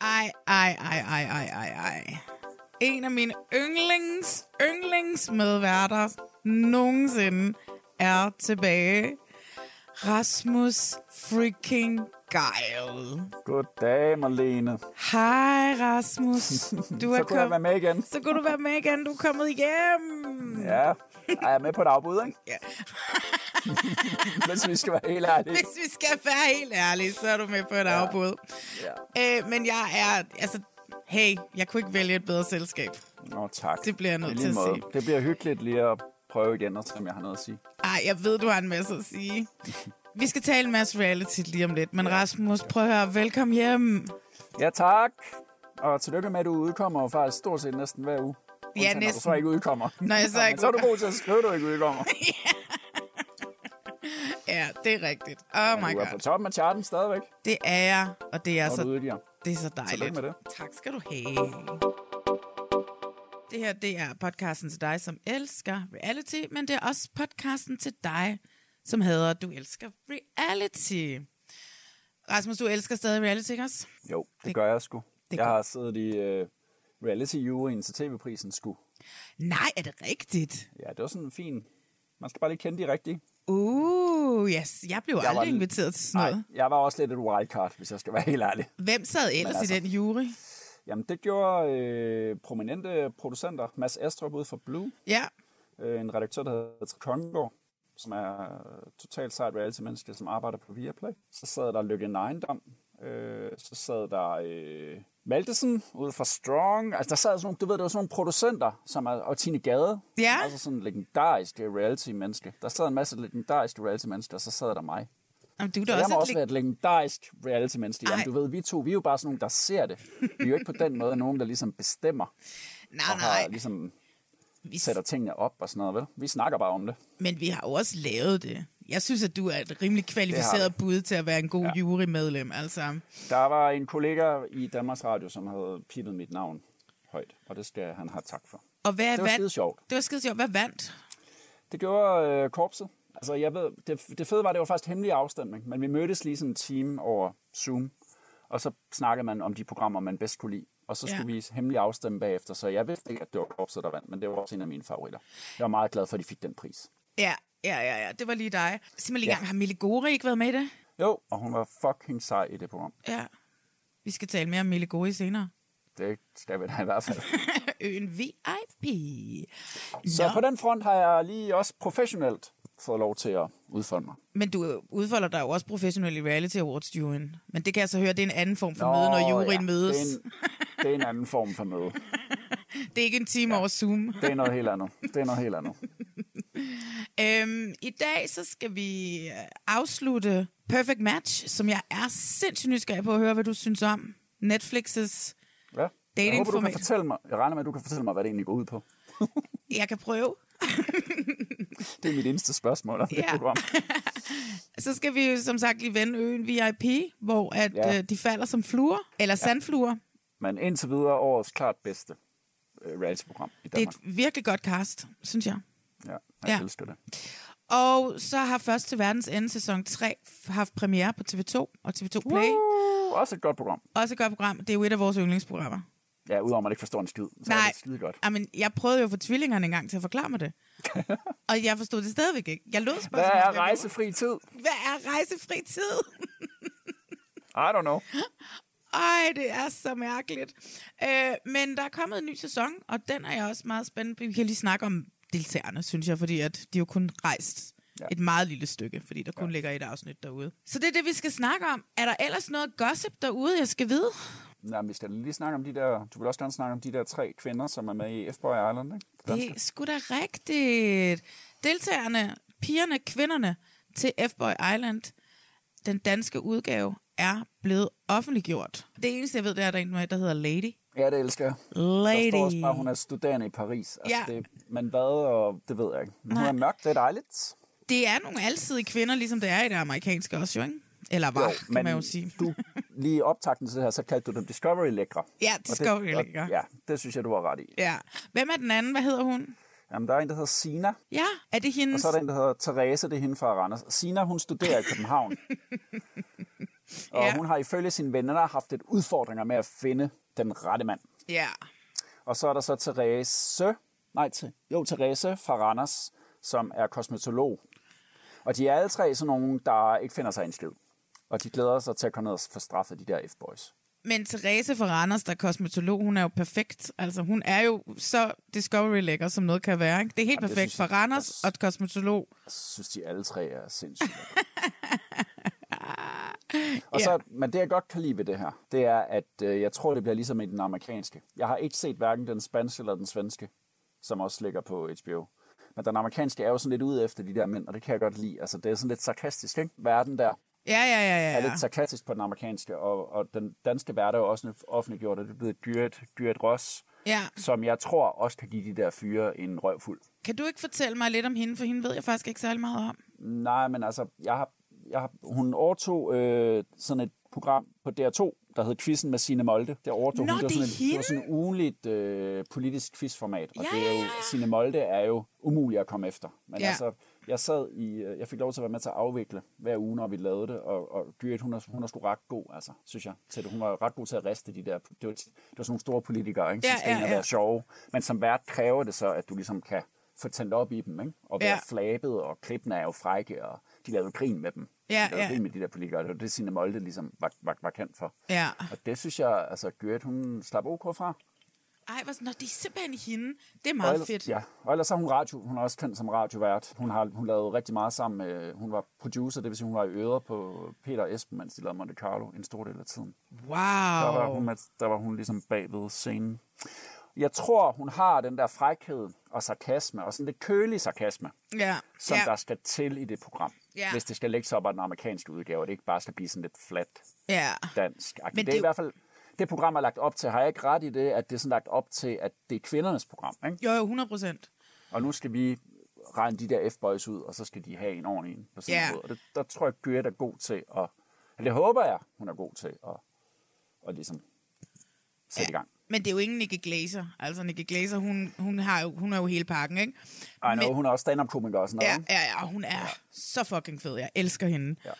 Ej, ej, ej, ej, ej, ej, ej. En af mine yndlings, yndlingsmedværter nogensinde er tilbage. Rasmus freaking Geil. Goddag, Marlene. Hej, Rasmus. Du så kunne jeg være med igen. Så kunne du være med igen. Du er kommet hjem. Ja, er jeg med på et afbud, ikke? Ja. Hvis vi skal være helt ærlige. Hvis vi skal være helt ærlige, så er du med på et ja. afbud. Ja. Øh, men jeg er, altså, hey, jeg kunne ikke vælge et bedre selskab. Nå, tak. Det bliver jeg nødt til at sige. Det bliver hyggeligt lige at prøve igen, og se om jeg har noget at sige. Ej, jeg ved, du har en masse at sige. Vi skal tale en masse reality lige om lidt, men Rasmus, prøv at høre, velkommen hjem. Ja, tak. Og tillykke med, at du udkommer jo faktisk stort set næsten hver uge. Ja, Undtagen, når næsten. du så ikke udkommer. Når jeg så ikke så er du god til at skrive, at du ikke udkommer. Ja, det er rigtigt. Oh my du er på god. toppen af charten stadigvæk. Det er jeg, og det er, Og så, det er så dejligt. Tillykke med det. Tak skal du have. Det her, det er podcasten til dig, som elsker reality, men det er også podcasten til dig, som hedder Du elsker reality. Rasmus, du elsker stadig reality, ikke også? Jo, det, Det- gør jeg sgu. det jeg gør- har siddet i uh, reality-juryen til tv-prisen sgu. Nej, er det rigtigt? Ja, det var sådan en fin... Man skal bare lige kende de rigtige. Uh, yes. Jeg blev Jeg var aldrig l- inviteret til sådan Nej, noget. jeg var også lidt et wildcard, hvis jeg skal være helt ærlig. Hvem sad ellers altså- i den jury? Jamen, det gjorde øh, prominente producenter. Mads Astrup ude fra Blue. Ja, Øh, en redaktør, der hedder Kongård, som er øh, totalt sejt reality-menneske, som arbejder på Viaplay. Så sad der Lykke Neindam. Øh, så sad der øh, Maltesen ude fra Strong. Altså, der sad sådan nogle, du ved, der var sådan nogle producenter, som er, og Tine Gade. Ja. Altså sådan en legendarisk reality-menneske. Der sad en masse legendariske reality-mennesker, og så sad der mig. Jamen, du er Så jeg også, må også være et legendarisk reality-menneske. Jamen, du ved, vi to, vi er jo bare sådan nogle, der ser det. Vi er jo ikke på den måde nogen, der ligesom bestemmer Nej, og har nej. ligesom Vi sætter tingene op og sådan noget, vel? Vi snakker bare om det. Men vi har jo også lavet det. Jeg synes, at du er et rimelig kvalificeret bud til at være en god ja. Jurymedlem. Altså, Der var en kollega i Danmarks Radio, som havde pippet mit navn højt, og det skal han have tak for. og hvad Det var skide vandt? sjovt. Det var skide sjovt. Hvad vandt? Det gjorde øh, korpset. Altså, jeg ved, det, det fede var, at det var faktisk hemmelig afstemning, men vi mødtes lige sådan en time over Zoom, og så snakkede man om de programmer, man bedst kunne lide. Og så skulle Ja. vi hemmelig afstemme bagefter, så jeg vidste ikke, at det var korpset, der vandt, men det var også en af mine favoritter. Jeg var meget glad for, at de fik den pris. Ja, ja, ja, ja. Det var lige dig. Sig mig lige Ja. gang, har Mille Gore ikke været med i det? Jo, og hun var fucking sej i det program. Ja. Vi skal tale mere om Mille Gore senere. Det skal vi da i hvert fald. Øen VIP. Så Nå, på den front har jeg lige også professionelt fået lov til at udfolde mig. men du udfolder dig jo også professionelt i Reality Awards juryen. Men det kan jeg så høre, det er en anden form for møde, når juryen mødes. Det er, en, det er en anden form for møde. Det er ikke en time ja. over Zoom. Det er noget helt andet. Det er noget helt andet. Øhm, I dag så skal vi øh, afslutte Perfect Match, som jeg er sindssygt nysgerrig på at høre, hvad du synes om. Netflix's Ja. Jeg Dating håber, du kan fortælle mig, jeg regner med, at du kan fortælle mig, hvad det egentlig går ud på. Jeg kan prøve. Det er mit eneste spørgsmål om det Ja. program. Så skal vi jo som sagt lige vende øen VIP, hvor at, ja. Ja. øh, de falder som fluer, eller sandfluer. Men indtil videre årets klart bedste øh, reality-program i Det er Danmark. et virkelig godt cast, synes jeg. Ja, jeg Ja. elsker det. Og så har først til verdens ende sæson 3 haft premiere på TV2 og TV2 Play. Uh, også et godt program. Også et godt program. Det er jo et af vores yndlingsprogrammer. Ja, udover at man ikke forstår en skid, så Nej. er det skide godt. Jamen, jeg prøvede jo få tvillingerne engang til at forklare mig det. og jeg forstod det stadigvæk ikke. Jeg lød Hvad spørgsmålet. er rejsefri tid? Hvad er rejsefri tid? I don't know. Ej, det er så mærkeligt. Øh, men der er kommet en ny sæson, og den er jeg også meget spændt på. Vi kan lige snakke om deltagerne, synes jeg, fordi at de jo kun rejst. Ja. et meget lille stykke, fordi der kun ja. ligger et afsnit derude. Så det er det, vi skal snakke om. Er der ellers noget gossip derude, jeg skal vide? Nej, men vi skal lige snakke om de der... Du vil også gerne snakke om de der tre kvinder, som er med i F-Boy Island, ikke? Det er sgu da rigtigt. Deltagerne, pigerne, kvinderne til F-Boy Island, den danske udgave, er blevet offentliggjort. Det eneste, jeg ved, det er, at der er en der hedder Lady. Ja, det elsker jeg. Lady. Der står også bare, hun er studerende i Paris. Altså, Ja. det, men hvad, og det ved jeg ikke. Men hun Nej. er mørkt, det er dejligt. Det er nogle alsidige kvinder, ligesom det er i det amerikanske også, jo, ikke? Eller var, jo, kan man jo sige. du, lige i optakten til det her, så kaldte du dem Discovery-lækre. Ja, Og det- Discovery-lækre. og- Ja, det synes jeg, du var ret i. Ja. Hvem er den anden? Hvad hedder hun? Jamen, der er en, der hedder Sina, Ja, er det hendes... og så er der en, der hedder Therese, det er hende fra Randers. Sina, hun studerer i København. og Ja. hun har ifølge sine venner haft et udfordringer med at finde den rette mand. Ja. Og så er der så Therese, nej, jo, Therese fra Randers, som er kosmetolog. Og de er alle tre sådan nogle, der ikke finder sig en skid. Og de glæder sig til at komme ned og få straffet de der F-boys. Men Therese fra Randers, der er kosmetolog, hun er jo perfekt. Altså, hun er jo så Discovery-lækker, som noget kan være. Ikke? Det er helt Jamen, perfekt synes for jeg- Randers altså- og et kosmetolog. Jeg synes, de alle tre er sindssygt. og så, men det jeg godt kan lide ved det her, det er, at øh, jeg tror, det bliver ligesom i den amerikanske. Jeg har ikke set hverken den spanske eller den svenske, som også ligger på HBO. Men den amerikanske er jo sådan lidt ude efter de der mænd, og det kan jeg godt lide. Altså, det er sådan lidt sarkastisk, ikke? Verden der Ja, ja, ja, ja. er lidt sarkastisk på den amerikanske, og, og den danske vært er jo også offentliggjort, og det er blevet Gyret, Gyret Ross, ja. som jeg tror også kan give de der fyre en røvfuld. Kan du ikke fortælle mig lidt om hende, for hende ved jeg faktisk ikke særlig meget om. Nej, men altså, jeg har, jeg har, hun overtog øh, sådan et program på DR2, der hed Quizzen med Signe Molde. Det overtog Nå, hun. Det var sådan et, det var sådan et ugenligt øh, politisk quizformat, og Ja, det er jo, ja, ja. Signe Molde er jo umulig at komme efter. Men Ja. altså, jeg sad i, øh, jeg fik lov til at være med til at afvikle hver uge, når vi lavede det, og, og Gyrit, hun er, hun er sgu ret god, altså, synes jeg. Til det. Hun var ret god til at riste de der, det var, det var sådan nogle store politikere, ikke? Ja, som skal ja, ja. være sjove. Men som vært kræver det så, at du ligesom kan få tændt op i dem, ikke? og være ja. flabet, og klippene er jo frække, og de lavede grin med dem. Ja, de lavede ja. grin med de der politikere, det var det, Signe Molde ligesom var, var, var kendt for. Ja. Og det synes jeg, altså Gyrit, hun slap OK fra. Ej, hvor, nå, det er simpelthen hende. Det er Og meget ellers, fedt. Ja, og ellers er hun radio, hun er også kendt som radiovært. Hun har hun lavede rigtig meget sammen med, hun var producer, det vil sige, hun var i øret på Peter og Esben, mens de lavede Monte Carlo en stor del af tiden. Der var, Wow. hun, der var hun ligesom bagved scenen. Jeg tror, hun har den der frækhed og sarkasme, og sådan lidt kølig sarkasme, Ja. som ja. der skal til i det program. Ja. Hvis det skal lægge sig op af den amerikanske udgave, og det ikke bare skal blive sådan lidt flat ja. dansk. Men det, det- er i hvert fald, det program er lagt op til, har jeg ikke ret i det, at det er sådan lagt op til, at det er kvindernes program, ikke? Jo, jo, 100 procent. Og nu skal vi regne de der F-boys ud, og så skal de have en ordentlig en på sin Ja. måde. Og det, der tror jeg, Gyrit er god til at... Eller det håber jeg, hun er god til at, at ligesom sætte ja. i gang. Men det er jo ingen Nicky Glazer. Altså, Nicky Glazer, hun, hun, har jo, hun er jo hele pakken, ikke? I know, Men- hun er også stand-up-komiker og sådan noget. Ja, ja, ja, hun er ja. så fucking fed. Jeg elsker hende. Ja.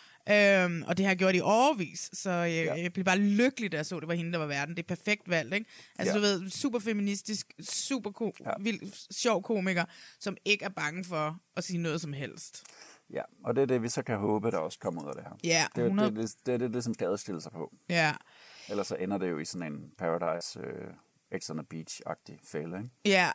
Øhm, og det har jeg gjort i overvis, så jeg, ja. Jeg blev bare lykkelig, da jeg så, det var hende, der var verden. Det er perfekt valgt, ikke? Altså, Ja. du ved, super feministisk, super ko- ja. Vild, sjov komiker, som ikke er bange for at sige noget som helst. Ja, og det er det, vi så kan håbe, der også kommer ud af det her. Ja, det, er- 100. det, det, det, er det, det, som skal adstille sig på. Ja, Ellers så ender det jo i sådan en Paradise øh, X on the Beach-agtig fælde, ikke? ja.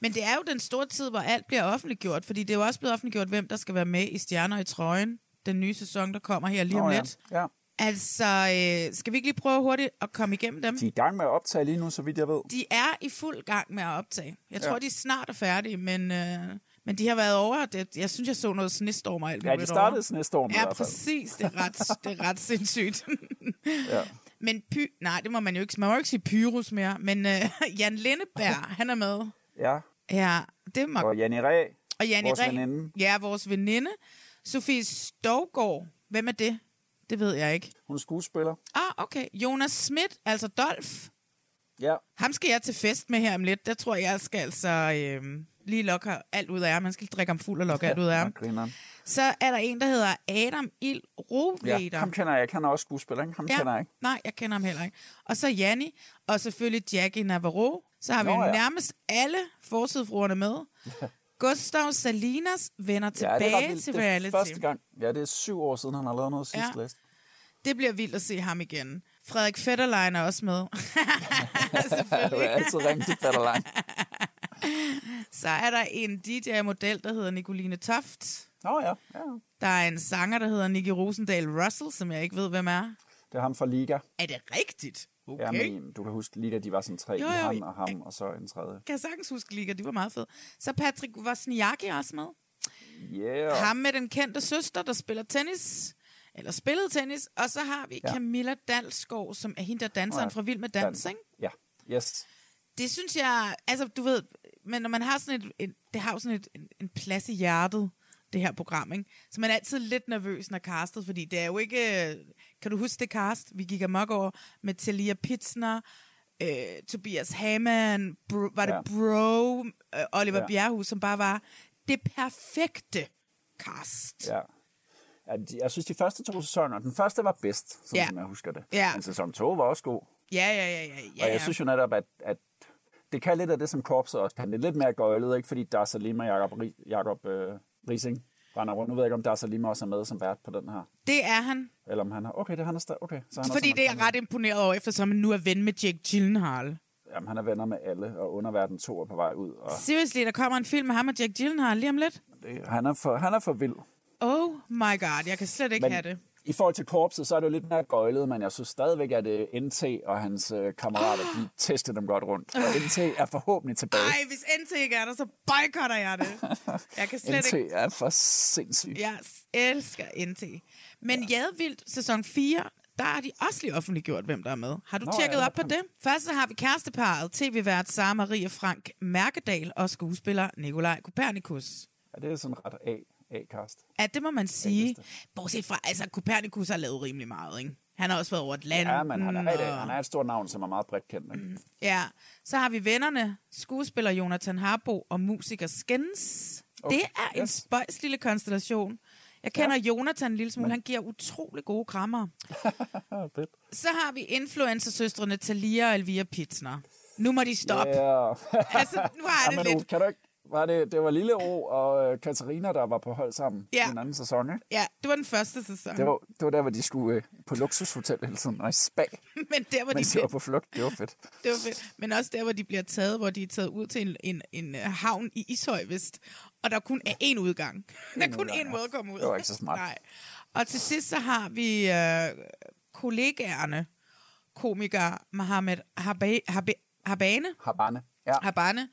Men det er jo den store tid, hvor alt bliver offentliggjort, fordi det er jo også blevet offentliggjort, hvem der skal være med i Stjerner i trøjen. Den nye sæson, der kommer her lige om Nå, lidt. ja. ja. Altså, øh, skal vi ikke lige prøve hurtigt at komme igennem dem? De er i gang med at optage lige nu, så vidt jeg ved. De er i fuld gang med at optage. Jeg tror, Ja. de er snart er færdige, men, øh, men de har været over. Det, jeg synes, jeg så noget snestorm og alt Ja, de startede år med i Ja, hvert fald. præcis. Det er ret, det er ret sindssygt. Ja. men py, nej, det må man jo ikke. Man må jo ikke sige Pyrus mere. Men øh, Jan Lindeberg, han er med. ja. Ja, det må... Og Janne Ræ, Og Janne vores Reh- veninde. Ja, vores veninde. Sofie Stovgård. Hvem er det? Det ved jeg ikke. hun er skuespiller. Ah, okay. Jonas Schmidt, altså Dolf. Ja, Ham skal jeg til fest med her om lidt. Der tror jeg, jeg skal altså øh, lige lokke alt ud af ham. Man skal drikke ham fuld og lokke alt ud af ham. Så er der en, der hedder Adam Ild Roveder. Ja, ham kender jeg. Jeg kender også skuespiller, ikke? Ham Ja. kender jeg ikke. Nej, jeg kender ham heller ikke. Og så Janni, og selvfølgelig Jackie Navarro. Så har vi Nå, jo ja. nærmest alle forsidefruerne med. Gustav Salinas vender Ja, det er tilbage ret til Det er reality. første gang. Ja, det er syv år siden, han har lavet noget sidst Ja. læst. Det bliver vildt at se ham igen. Frederik Fetterlein er også med. Du er altid ringe til Fetterlein. Så er der en DJ-model, der hedder Nicoline Toft. Nå ja, ja. Der er en sanger, der hedder Nicky Rosendal Russell, som jeg ikke ved, hvem er. Det er ham fra Liga. Er det rigtigt? Okay. Ja, men du kan huske, Liga, de var sådan tre. Jo, Jo. Han og ham, og så en tredje. Kan jeg sagtens huske Liga, de var meget fede. Så Patrick Wozniacki også med. Yeah. Ham med den kendte søster, der spiller tennis. Eller spillede tennis. Og så har vi ja. Camilla Dalsgaard, som er hende, der danseren Ja. fra Vild med Dans, ikke? Ja, yes. Det synes jeg, altså du ved, men når man har sådan et, et det har jo sådan et, en, en plads i hjertet, det her program, ikke? Så man er altid lidt nervøs, når castet, fordi det er jo ikke, øh, kan du huske det cast, vi gik amok over, med Talia Pitsner, øh, Tobias Hamann, bro, var det Ja. Bro, øh, Oliver ja. Ja. Bjerrehus, som bare var det perfekte cast. Ja. ja de, jeg synes, de første to sæsoner, den første var bedst, sådan Ja. ja. som jeg husker det. Ja. Men sæson 2 var også god. Ja, ja, ja, ja. ja, Og jeg ja. synes jo netop, at, at det kan lidt af det, som korpset også kan. Det er lidt mere gøjlet, ikke? Fordi der er Salima og Jacob, Jacob øh, Rising render rundt. Nu ved jeg ikke, om der er Salima også er med som vært på den her. Det er han. Eller om han har... Okay, det er han er. Okay, så han Fordi også det er jeg ret imponeret over, eftersom han nu er ven med Jake Gyllenhaal. Jamen, han er venner med alle, og underverden 2 er på vej ud. Og Seriously, der kommer en film med ham og Jake Gyllenhaal lige om lidt. det, han, er for, han er for vild. Oh my god, jeg kan slet ikke Men have det. I forhold til korpset, så er det jo lidt mere gøjlet, men jeg synes stadigvæk, at øh, NT og hans øh, kammerater, de tester dem godt rundt. Og NT er forhåbentlig tilbage. Ej, hvis NT ikke er der, så boykotter jeg det. Jeg kan slet NT ikke... er for sindssygt. Jeg elsker NT. Men ja. Jadevildt, sæson 4, der har de også lige offentliggjort, hvem der er med. Har du Nå, tjekket ja, op på det? Først så har vi kæresteparet, tv-vært Sara Marie Frank Mærkedal og skuespiller Nikolaj Kopernikus. Ja, det er sådan ret A, A-cast. Ja, det må man sige. Bortset fra, altså, Kopernikus har lavet rimelig meget, ikke? Han har også været over Atlanten. Ja, men han er, og- han er et stort navn, som er meget bredt kendt. Ikke? Ja, så har vi vennerne, skuespiller Jonathan Harbo og musiker Skins. Okay. Det er en yes. spøjs lille konstellation. Jeg kender ja. Jonathan en lille smule, han giver utrolig gode krammer. Ja. Så har vi influencersøstrene Talia og Elvira Pitsner. Nu må de stoppe. Ja. Altså, nu har jeg det Jamen, lidt. kan du ikke... Var det, det var Lille O og øh, Katarina, der var på hold sammen Ja. i den anden sæson, ikke? Ja, det var den første sæson. Det var, det var der, hvor de skulle øh, på luksushotel hele tiden, og i spa, Men der, hvor de de var på flugt. Det var fedt. det var fedt. Men også der, hvor de bliver taget, hvor de er taget ud til en, en, en øh, havn i Ishøj, vist. Og der kun er én udgang. Der er kun én måde at komme ud. Det var ikke så smart. Nej. Og til sidst så har vi øh, kollegaerne, komiker Mohammed Habe, Habane, Habane. Ja. Habane,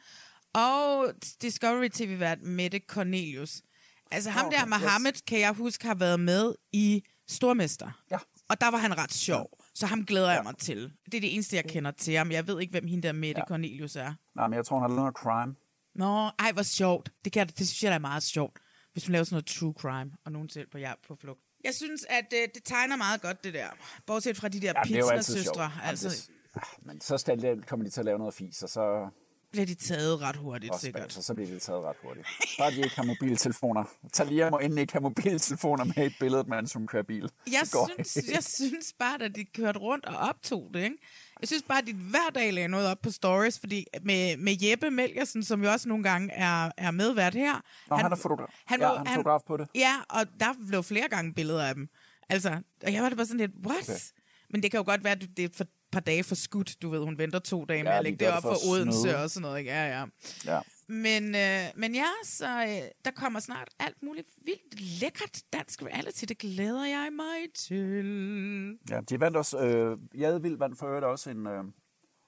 og Discovery TV-vært Mette Cornelius. Altså ham Okay, der, Mohammed, yes. kan jeg huske, har været med i Stormester. Ja. Og der var han ret sjov. Så ham glæder jeg mig til. Det er det eneste, jeg kender til ham. Jeg ved ikke, hvem hende der Mette ja. Cornelius er. Nej, men jeg tror, han har lavet noget crime. Nå, ej, hvor sjovt. Det, kan, det synes jeg, der er meget sjovt. Hvis hun laver sådan noget true crime, og nogen selv på jagt på flugt. Jeg synes, at øh, det tegner meget godt, det der. Bortset fra de der Ja, det er jo altid sjovt. pizza-søstre. Altså, Altså, men så kommer de til at lave noget fis, og så, bliver de taget ret hurtigt, også sikkert. bagefter, så bliver de taget ret hurtigt. Bare de ikke har mobiltelefoner. Talia må endelig ikke have mobiltelefoner med i billedet, mens hun kører bil. Jeg synes, ikke. jeg synes bare, at de kørte rundt og optog det, ikke? Jeg synes bare, at de hver dag lagde noget op på stories, fordi med, med Jeppe Melgersen, som jo også nogle gange er, er medvært her. Nå, han er fotograf. Han, Ja, han er fotograf på det. Ja, og der blev flere gange billeder af dem. Altså, og jeg var det bare sådan lidt, what? Okay. Men det kan jo godt være, at det er for- par dage for skudt. Du ved, hun venter to dage med Ja, at de lægge det op for for at Odense snyde. og sådan noget. Ikke? Ja, ja. Ja. Men, øh, men ja, så øh, der kommer snart alt muligt vildt lækkert dansk reality. Det glæder jeg mig til. ja, de vandt også, øh, Jadevild vandt for øvrigt også en, øh,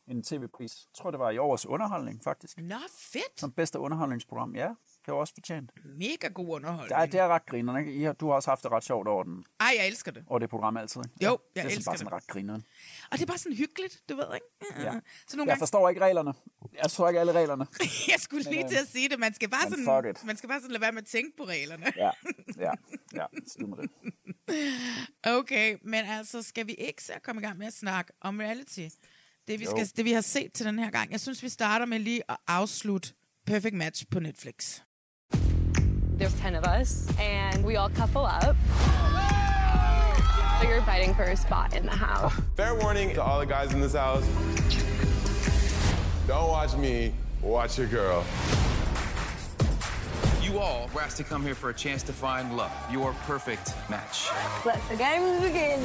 en tv-pris. Jeg tror, det var i årets underholdning, faktisk. Nå, fedt. Som bedste underholdningsprogram. Ja, det var også fortjent. Mega god underholdning. Det er, det er ret grinerne, ikke? I har, du har også haft det ret sjovt over, den, Ej, jeg elsker det. over det program altid. Ikke? Jo, det jeg er sådan elsker bare sådan det. ret grineren. Og det er bare sådan hyggeligt, du ved, ikke? Ja. Så nogle Jeg gange, forstår ikke reglerne. Jeg forstår ikke alle reglerne. jeg skulle lige øh, til at sige det, man skal bare sådan, man skal bare sådan lade være med at tænke på reglerne. Ja, ja, ja. Skid med det. Okay, men altså, skal vi ikke så komme i gang med at snakke om reality? Det vi, Jo. skal, det, vi har set til den her gang. Jeg synes, vi starter med lige at afslutte Perfect Match på Netflix. There's 10 of us, and we all couple up. So you're fighting for a spot in the house. Fair warning to all the guys in this house. Don't watch me, watch your girl. You You all were asked to come here for a chance to find love, your perfect match. Let the games begin.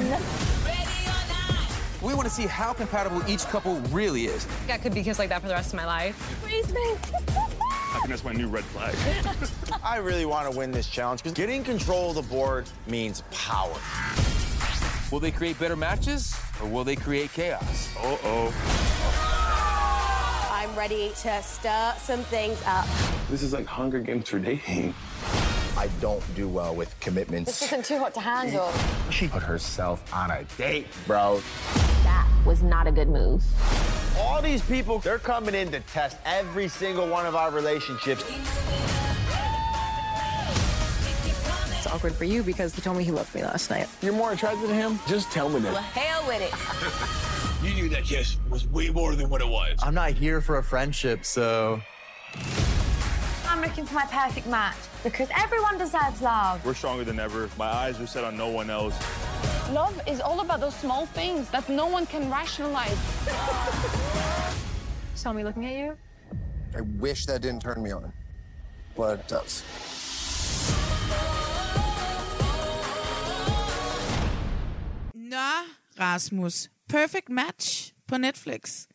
We want to see how compatible each couple really is. I could be kissed like that for the rest of my life. Freeze me. I think that's my new red flag. I really want to win this challenge because getting control of the board means power. Will they create better matches or will they create chaos? Uh oh. I'm ready to stir some things up. This is like Hunger Games for dating. I don't do well with commitments. This isn't too hot to handle. She put herself on a date, bro. That was not a good move. All these people, they're coming in to test every single one of our relationships. It's awkward for you because he told me he loved me last night. You're more attracted to him? Just tell me that. Hell with it. You knew that kiss was way more than what it was. I'm not here for a friendship, so. I'm looking for my perfect match because everyone deserves love. We're stronger than ever. My eyes are set on no one else. Love is all about those small things that no one can rationalize. Saw me looking at you? I wish that didn't turn me on, but it does. Nå, Rasmus. Perfect Match på Netflix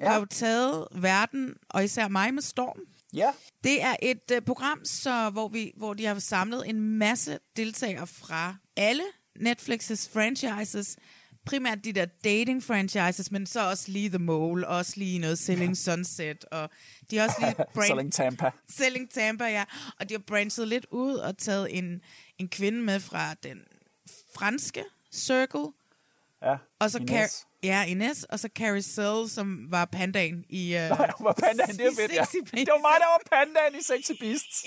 ja. har jo taget verden, og især mig med storm. Ja, Det er et uh, program, så, hvor, vi, hvor de har samlet en masse deltagere fra alle Netflix's franchises. Primært de der dating franchises, men så også lige The Mole, også lige noget Selling Sunset, og de har også lige brand- Selling Tampa. Selling Tampa, ja. Og de har branchet lidt ud og taget en, en kvinde med fra den franske Circle, Ja, og så. Car- ja, Ines, og så Carrie Sell, som var pandaen i... Uh, Nej, hun var pandaen, det er fedt, ja. Det var mig, der var pandaen i Sexy Beasts.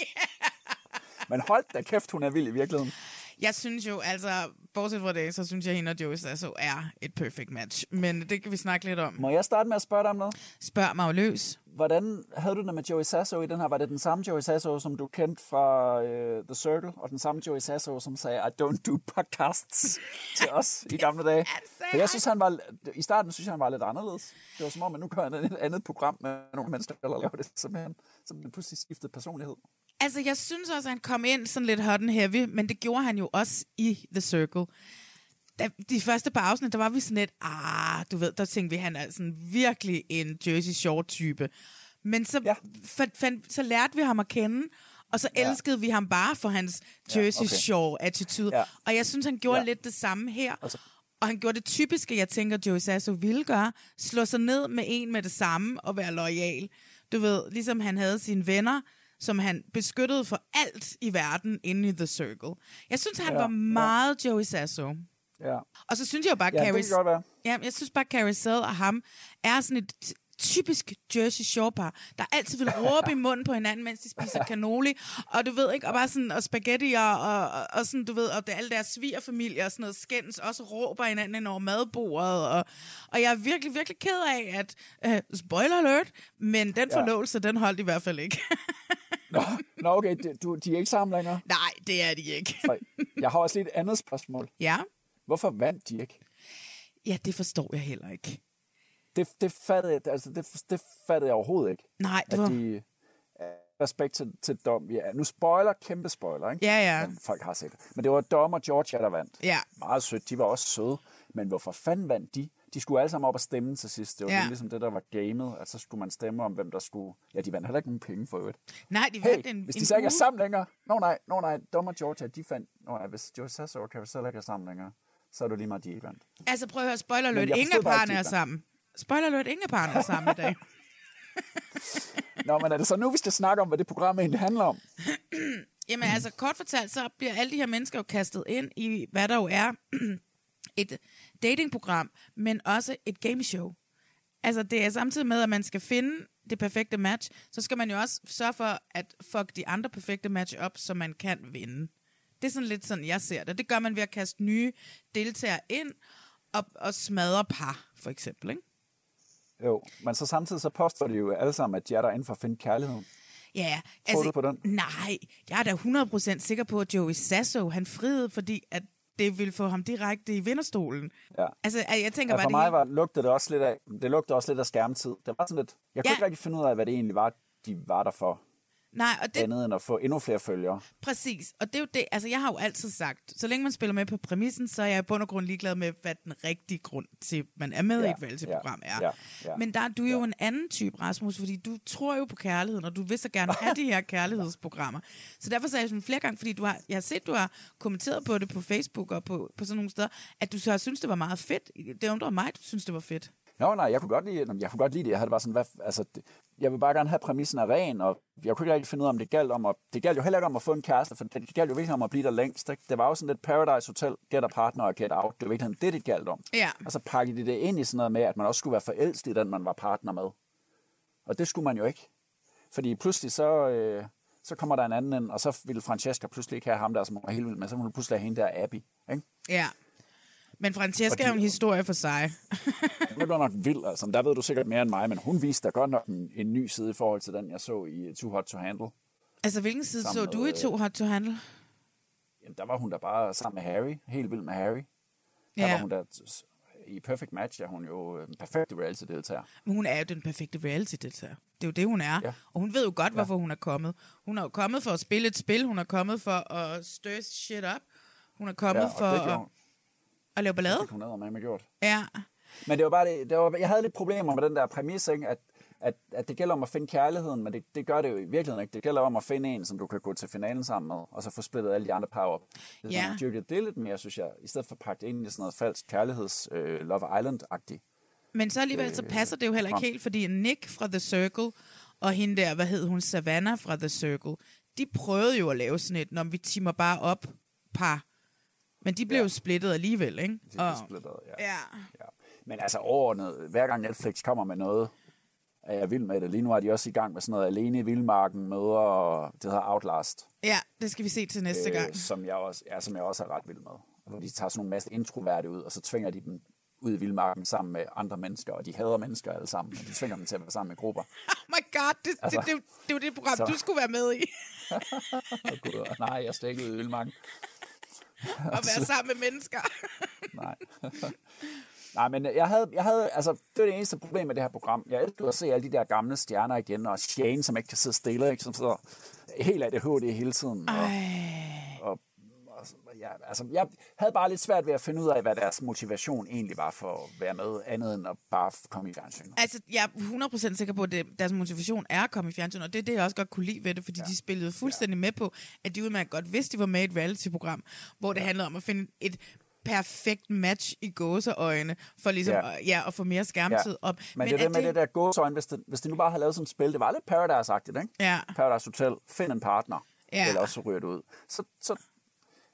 Men hold da kæft, hun er vild i virkeligheden. Jeg synes jo, altså, bortset fra det, så synes jeg, hende og Joey Sasso er et perfect match. Men det kan vi snakke lidt om. Må jeg starte med at spørge dig om noget? Spørg mig løs. Hvordan havde du det med Joey Sasso i den her? Var det den samme Joey Sasso, som du kendte fra uh, The Circle, og den samme Joey Sasso, som sagde, I don't do podcasts til os i gamle dage? For jeg synes, han var, i starten synes jeg, han var lidt anderledes. Det var som om, at nu gør han et andet program med nogle mennesker, der laver det som en pludselig skiftet personlighed. Altså, jeg synes også, at han kom ind sådan lidt hot and heavy, men det gjorde han jo også i The Circle. Da, de første par afsnit, der var vi sådan lidt, ah, du ved, der tænkte vi, han er sådan virkelig en Jersey Shore-type. Men så, Ja. ja. fandt, fandt, så lærte vi ham at kende, og så Ja. elskede vi ham bare for hans Jersey okay. Shore-attitude. Ja. Og jeg synes, han gjorde Ja. lidt det samme her. Altså- Og han gjorde det typiske, jeg tænker, Joey Sasso ville gøre. Slå sig ned med en med det samme og være lojal. Du ved, ligesom han havde sine venner, som han beskyttede for alt i verden inde i The Circle. Jeg synes, han Ja, ja, var ja. meget Joey Sasso. Ja. Og så synes jeg jo bare, Ja, det Carrie... kan godt være. Ja, jeg synes bare, Carousel og ham er sådan et typisk Jersey Shore par, der altid vil råbe i munden på hinanden, mens de spiser cannoli, og du ved ikke, og bare sådan, og spaghetti, og, og, og, og sådan, du ved, og det, alle deres svigerfamilier og sådan noget skændes, også råber hinanden ind over madbordet, og, og jeg er virkelig, virkelig ked af, at, uh, spoiler alert, men den Ja. forlovelse, den holdt i hvert fald ikke. Nå, nå okay, de, du, de er ikke sammen længere. Nej, det er de ikke. Jeg har også lige et andet spørgsmål. ja? Hvorfor vandt de ikke? Ja, det forstår jeg heller ikke. Det, det, fattede, jeg- altså, det, det fattede jeg overhovedet ikke. Nej, det At var... de, øh, respekt til, til dom. Ja, nu spoiler, kæmpe spoiler, ikke? Ja, ja. Men folk har set det. Men det var Dom og Georgia, der vandt. Ja. Meget sødt. De var også søde. Men hvorfor fanden vandt de? De skulle alle sammen op og stemme til sidst. Det var Ja. ligesom det, der var gamet. At så skulle man stemme om, hvem der skulle... Ja, de vandt heller ikke nogen penge for øvrigt. Nej, de Hey, vandt en, hvis en de så ikke er sammen længere... Nå nej, nå nej, Dom og Georgia, de fandt... Nå nej, hvis George Sasso og Carousel ikke er sammen længere, så er det lige meget, de ikke vandt. Altså prøv at høre, spoiler alert, ingen af ikke er sammen. Spoiler alert, ingen af parerne er sammen i dag. Nå, men er det så nu, vi skal snakke om, hvad det program egentlig handler om? Jamen altså, kort fortalt, så bliver alle de her mennesker jo kastet ind i, hvad der jo er et datingprogram, men også et gameshow. Altså, det er samtidig med, at man skal finde det perfekte match, så skal man jo også sørge for at fuck de andre perfekte match op, så man kan vinde. Det er sådan lidt sådan, jeg ser det. Det gør man ved at kaste nye deltagere ind og, og smadre par, for eksempel, ikke? Jo, men så samtidig så påstår de jo alle sammen, at de er derinde for at finde kærligheden. Ja, altså, Tror du på den? Nej, jeg er da 100% sikker på, at Joey Sasso, han friede, fordi at det ville få ham direkte i vinderstolen. Ja. Altså, jeg tænker Ja, bare, for det mig hele- var, lugtede det også lidt af, det lugtede også lidt af skærmtid. Det var sådan lidt, jeg kunne Ja. ikke rigtig finde ud af, hvad det egentlig var, de var der for. Nej, og det, andet end at få endnu flere følgere. Præcis, og det er jo det, altså jeg har jo altid sagt, så længe man spiller med på præmissen, så er jeg i bund og grund ligeglad med, hvad den rigtige grund til, man er med ja, i et valgtilprogram ja, er. ja, ja, Men der er du jo ja. en anden type, Rasmus, fordi du tror jo på kærligheden, og du vil så gerne have de her kærlighedsprogrammer. Så derfor sagde jeg sådan flere gange, fordi du har, jeg har set, du har kommenteret på det på Facebook og på, på sådan nogle steder, at du så har synes det var meget fedt. Det undrer mig, at du synes, det var fedt. Nå, nej, jeg kunne godt lide, jeg kunne godt lide det. Jeg havde det bare sådan, hvad, altså, det, jeg vil bare gerne have præmissen af ren, og jeg kunne ikke rigtig finde ud af, om det galt om at, det galt jo heller ikke om at få en kæreste, for det galt jo virkelig om at blive der længst. Ikke? Det var jo sådan lidt Paradise Hotel, Get a Partner og Get Out. Det var virkelig det, det galt om. Ja. Og så pakkede de det ind i sådan noget med, at man også skulle være forelsket i den, man var partner med. Og det skulle man jo ikke. Fordi pludselig så, øh, så kommer der en anden ind, og så ville Francesca pludselig ikke have ham der, som hun var helt vild med. Så ville hun pludselig have hende der Abby. Ikke? Ja. Men Francesca er en historie for sig. Hun blev nok vild, altså. Der ved du sikkert mere end mig, men hun viste da godt nok en, en ny side i forhold til den, jeg så i Too Hot to Handle. Altså, hvilken side Sammen så du i med, to hot to handle? Jamen, der var hun da bare sammen med Harry, helt vild med Harry. Der Ja. var hun der, i Perfect Match er hun jo en perfekt reality-deltager. Men hun er jo den perfekte reality-deltager. Det er jo det, hun er. Ja. Og hun ved jo godt, hvorfor hun er kommet. Hun er jo kommet for at spille et spil. Hun er kommet for at stir shit up. Hun er kommet Ja, for at, at lave ballade. Det fik hun med gjort. Ja. Men det var bare det, det var, jeg havde lidt problemer med den der præmis, ikke? At, at, at det gælder om at finde kærligheden, men det, det gør det jo i virkeligheden ikke. Det gælder om at finde en, som du kan gå til finalen sammen med, og så få splittet alle de andre par op. Det er sådan, dyrket det lidt mere, synes jeg, i stedet for at pakke det ind i sådan noget falsk kærligheds øh, Love Island-agtigt. Men så alligevel, så passer det jo heller ikke helt, fordi Nick fra The Circle, og hende der, hvad hed hun, Savannah fra The Circle, de prøvede jo at lave sådan et, når vi timer bare op par. Men de blev Ja. jo splittet alligevel, ikke? De blev Og- splittet, ja. Ja. ja. Men altså overordnet, hver gang Netflix kommer med noget, er jeg vild med det. Lige nu er de også i gang med sådan noget Alene i Vildmarken møder, og det hedder Outlast. Ja, det skal vi se til næste gang. som jeg også, ja, som jeg også er ret vild med. Hvor de tager sådan nogle masse introverte ud, og så tvinger de dem ud i vildmarken sammen med andre mennesker, og de hader mennesker alle sammen, og de tvinger dem til at være sammen med grupper. Oh my god, det, Altså, det, det, det, det var det program, så- du skulle være med i. Og gud, nej, jeg ikke ud i vildmarken. At være sammen med mennesker. Nej. Nej, men jeg havde, jeg havde, altså, det var det eneste problem med det her program. Jeg elsker at se alle de der gamle stjerner igen, og Shane, som ikke kan sidde stille, ikke, som sidder helt ADHD hele tiden. Og, og, og, ja, altså, jeg havde bare lidt svært ved at finde ud af, hvad deres motivation egentlig var for at være med, andet end at bare komme i fjernsynet. Altså, jeg er 100% sikker på, at det, deres motivation er at komme i fjernsyn, og det er det, jeg også godt kunne lide ved det, fordi ja. de spillede fuldstændig med på, at de udmærket godt vidste, de var med i et reality-program, hvor det handlede om at finde et perfekt match i gåseøjne, for ligesom Ja. ja. At, ja, at få mere skærmtid op. Men, Men det er det med det der gåsøjne, hvis, det, hvis de nu bare havde lavet sådan et spil, det var lidt Paradise-agtigt, ikke? Ja. Paradise Hotel, find en partner, Ja. eller også så ryger det ud. Så, så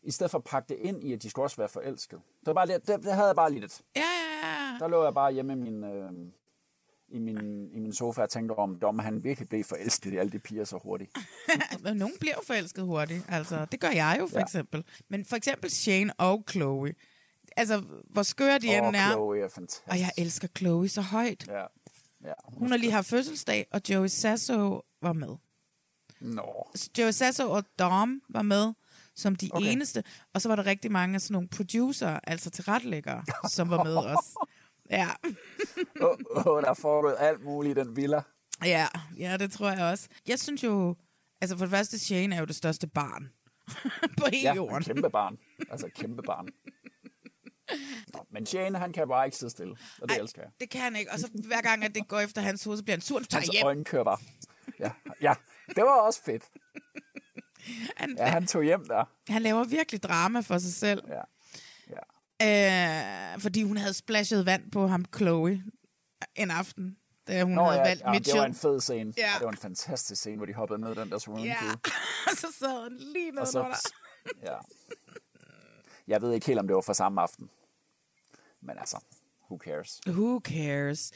i stedet for at pakke det ind i, at de skulle også være forelsket. Det, var bare det, det, det havde jeg bare lige lidt. Ja, ja, ja. Der lå jeg bare hjemme i min, øh, i min, i min sofa og tænkte om, om han virkelig blev forelsket i alle de piger så hurtigt. Men nogen bliver forelsket hurtigt. Altså, det gør jeg jo for ja. Eksempel. Men for eksempel Shane og Chloe. Altså, hvor skøre de Og end er. Chloe er fantastisk. Og jeg elsker Chloe så højt. Ja. ja. Hun har lige haft fødselsdag, og Joey Sasso var med. Nå. Joey Sasso og Dom var med som de okay. Eneste. Og så var der rigtig mange af sådan nogle producer, altså tilrettelæggere, som var med også. Ja. Åh, oh, der er foregået alt muligt i den villa. ja, ja, det tror jeg også. Jeg synes jo, altså for det første, Shane er jo det største barn på hele Ja, jorden. en kæmpe barn. Altså kæmpe barn. Nå, men Shane, han kan bare ikke sidde stille, og det Ej. elsker jeg. Det kan han ikke. Og så hver gang, at det går efter hans hoved, så bliver han sur. Så tager Hans hjem. øjne kører bare. Ja, ja, det var også fedt. Han, Ja, han tog hjem der. han laver virkelig drama for sig selv. Ja. Øh, fordi hun havde splashet vand på ham, Chloe, en aften, da hun Nå, havde ja, valgt ja, det Mitchell. var en fed scene. Ja. Ja. Det var en fantastisk scene, hvor de hoppede ned i den der swimming Ja, pool. og så sad han lige ned så, så... ja. Jeg ved ikke helt, om det var for samme aften. Men altså, who cares? Who cares?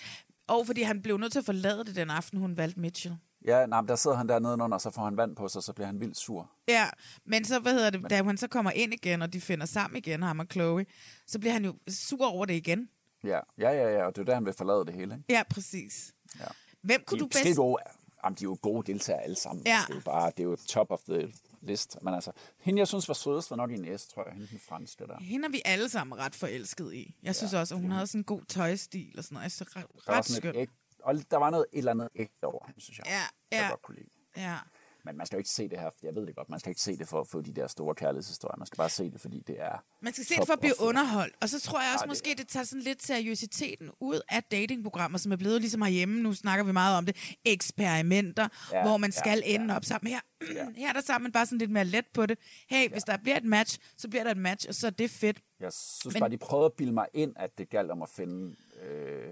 Og fordi han blev nødt til at forlade det den aften, hun valgte Mitchell. Ja, nej, men der sidder han dernede under, og så får han vand på sig, så bliver han vildt sur. Ja, men så, hvad hedder det, da han så kommer ind igen, og de finder sammen igen, ham og Chloe, så bliver han jo sur over det igen. Ja, ja, ja, ja og det er der, han vil forlade det hele. Ikke? Ja, præcis. Ja. Hvem kunne de, du er skide bedst... Gode, jamen, de er jo gode deltagere alle sammen. Ja. Altså, det er jo bare, det er jo top of the list. Men altså, hende jeg synes var sødest, var nok Ines, tror jeg. Hende den franske der. Hende er vi alle sammen ret forelsket i. Jeg synes ja, også, at hun havde sådan en god tøjstil og sådan noget. Altså, ret, Der ret skøn. et og der var noget et eller andet ægte over hende, synes jeg. Ja, Jeg ja. godt kunne lide. Ja. Men man skal jo ikke se det her, jeg ved det godt, man skal ikke se det for at få de der store kærlighedshistorier. Man skal bare se det, fordi det er... Man skal se det for at blive underholdt. Og så tror jeg også, Ja, det- måske det tager sådan lidt seriøsiteten ud af datingprogrammer, som er blevet ligesom herhjemme. Nu snakker vi meget om det. Eksperimenter, ja, Ja, hvor man ja, skal ende op sammen. Her, her er der sammen bare sådan lidt mere let på det. Hey, hvis der bliver et match, så bliver der et match, og så er det fedt. Jeg synes Men... bare, de prøvede at bilde mig ind, at det galt om at finde øh,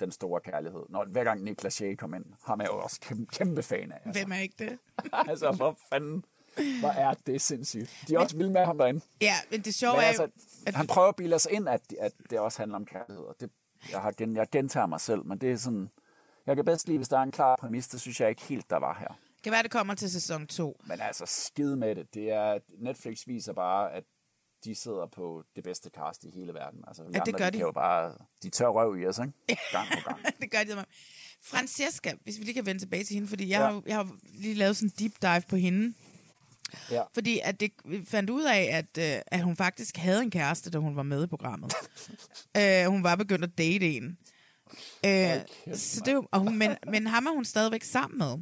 den store kærlighed. Når hver gang Niklas Shea kom ind, ham er jeg jo også kæmpe, kæmpe fan af. Altså. Hvem er ikke det? altså, hvor fanden... Hvor er det sindssygt. De er også vilde med ham derinde. Ja, men det sjove Men er altså, jo... at... Han prøver at bilde os ind, at, at det også handler om kærlighed. Og det, jeg, har gen, jeg gentager mig selv, men det er sådan... Jeg kan bedst lide, hvis der er en klar præmis. Det synes jeg ikke helt, der var her. Kan være, det kommer til sæson 2. Men altså, skide med det. det er, Netflix viser bare, at de sidder på det bedste cast i hele verden. Altså, Ja, det gør de. de. Kan jo bare, de tør røv i os, ikke? Gang på gang. det gør de. mig. Francesca, hvis vi lige kan vende tilbage til hende, fordi jeg, Ja. har, jeg har lige lavet sådan en deep dive på hende. Ja. Fordi at det, fandt ud af, at, øh, at hun faktisk havde en kæreste, da hun var med i programmet. øh, hun var begyndt at date en. Øh, så det, og hun, men, men ham er hun stadigvæk sammen med.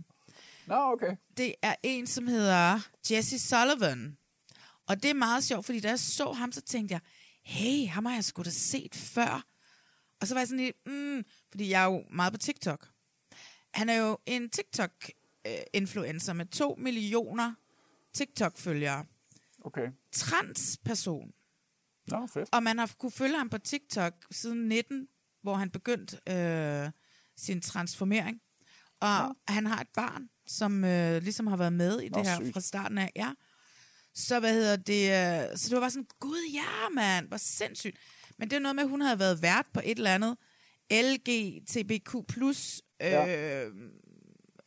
Nå, okay. Det er en, som hedder Jesse Sullivan. Og det er meget sjovt, fordi da jeg så ham, så tænkte jeg, hey, ham har jeg sgu da set før. Og så var jeg sådan lidt, mm, fordi jeg er jo meget på TikTok. Han er jo en TikTok-influencer med to millioner TikTok-følgere. Okay. Transperson. Nå, fedt. Og man har kunne følge ham på TikTok siden 19, hvor han begyndte øh, sin transformering. Og ja. han har et barn, som øh, ligesom har været med i Nå, det her sygt. fra starten af. Ja. Så hvad hedder det? Øh, så det var bare sådan, gud ja, mand, hvor sindssygt. Men det er noget med, at hun havde været vært på et eller andet LGTBQ+, øh, Ja.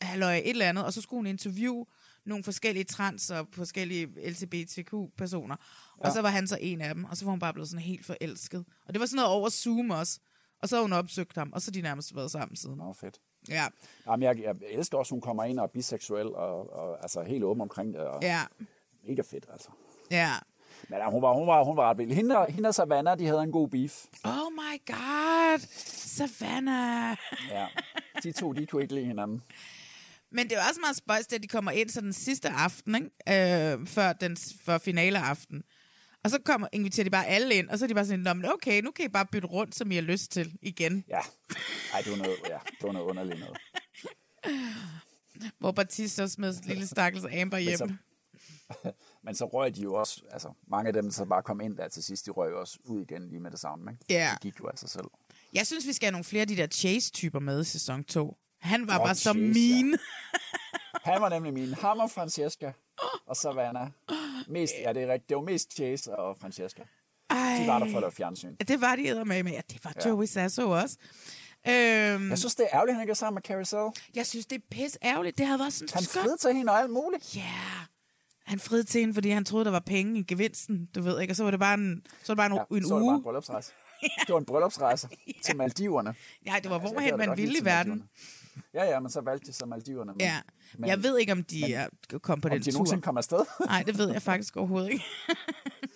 halløj, et eller andet, og så skulle hun interviewe nogle forskellige trans og forskellige LGBTQ-personer. Ja. Og så var han så en af dem, og så var hun bare blevet sådan helt forelsket. Og det var sådan noget over Zoom også. Og så har hun opsøgt ham, og så har de nærmest været sammen siden. Nå, fedt. Ja, Jamen, jeg, jeg elsker også, at hun kommer ind og er biseksuel, og, og altså helt åben omkring det. Og ja, Mega fedt, altså. ja. Men ja, hun var, hun var, hun var ret vild. Hende, hende og Savannah, de havde en god beef. Oh my god, Savannah. Ja. De to, de kunne ikke lide hinanden. Men det er også meget spøjst, at de kommer ind så den sidste aften, ikke? Øh, før, den, før finaleaften. Og så kommer, inviterer de bare alle ind, og så er de bare sådan, "Nå, men okay, nu kan I bare bytte rundt, som I har lyst til igen. Ja. Ej, det var noget, ja, det var noget underligt noget. Hvor Batista smed sin lille stakkels Amber hjem. så- Men så røg de jo også, altså mange af dem, der bare kom ind der til sidst, de røg jo også ud igen lige med det samme, ikke? Ja. De gik jo af sig selv. Jeg synes, vi skal have nogle flere af de der Chase-typer med i sæson 2. Han var Åh, bare så Chase, mean. Han var nemlig min. Ham og Francesca og Savannah. Mest, ja, det er rigtigt. Det var mest Chase og Francesca. Ej. De var der for at lave fjernsyn. Det var de med med. Ja, det var Ja. Joey Sasso også. Øhm, Jeg synes, det er ærgerligt, at han ikke er sammen med Carousel. jeg synes, det er pis ærgerligt. Det havde været sådan Han skønt. til hende og alt muligt. Ja. Yeah. Han frid til hende, fordi han troede, der var penge i gevinsten, du ved ikke. Og så var det bare en, så var det bare en, Ja, ja, en så var det bare en uge. bryllupsrejse. Det var en bryllupsrejse til Maldiverne. Ja, det var, Altså, hvor jeg hen gad da man ville i verden. Ja, ja, men så valgte de så Maldiverne. Men, Ja. men, Jeg ved ikke, om de men- er kom på om den de tur. nogensinde kom afsted. Nej, det ved jeg faktisk overhovedet ikke.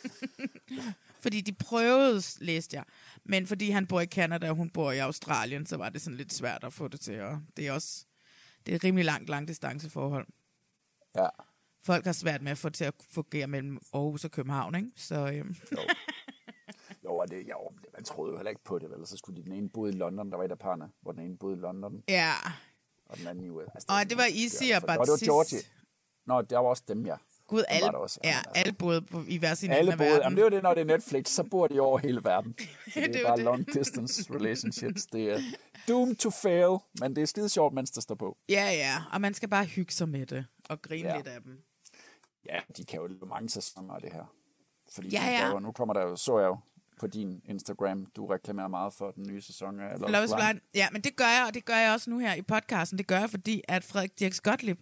fordi de prøvede, læste jeg. Men fordi han bor i Canada, og hun bor i Australien, så var det sådan lidt svært at få det til. Og det er også det er et rimelig langt, lang distanceforhold. Ja. Folk har svært med at få til at fungere mellem Aarhus og København, ikke? Så øhm, Jo, og det, jo, man troede jo heller ikke på det, vel? Så skulle de den ene boede i London, der var et af parne, hvor den ene boede i London, ja. og den anden i USA. Altså, Og det var Izzy og Nå, det var Batiste. Georgie. Nå, der var også dem, ja. Gud, alle, var også. ja, altså, alle boede på, i hver sin alle af boede, verden. jamen, det er jo det, når det er Netflix, så bor de over hele verden. Så det, Det er jo bare det. long distance relationships. Det er doomed to fail, men det er skide sjovt, mens det står på. Ja, ja, og man skal bare hygge sig med det, og grine Ja. lidt af dem. Ja, de kan jo lave mange sæsoner af det her. Fordi Ja, ja. laver- nu kommer der jo, så jeg jo på din Instagram, du reklamerer meget for den nye sæson af Love, Love is Blind. Ja, men det gør jeg, og det gør jeg også nu her i podcasten. Det gør jeg, fordi at Frederik Dirk Gottlieb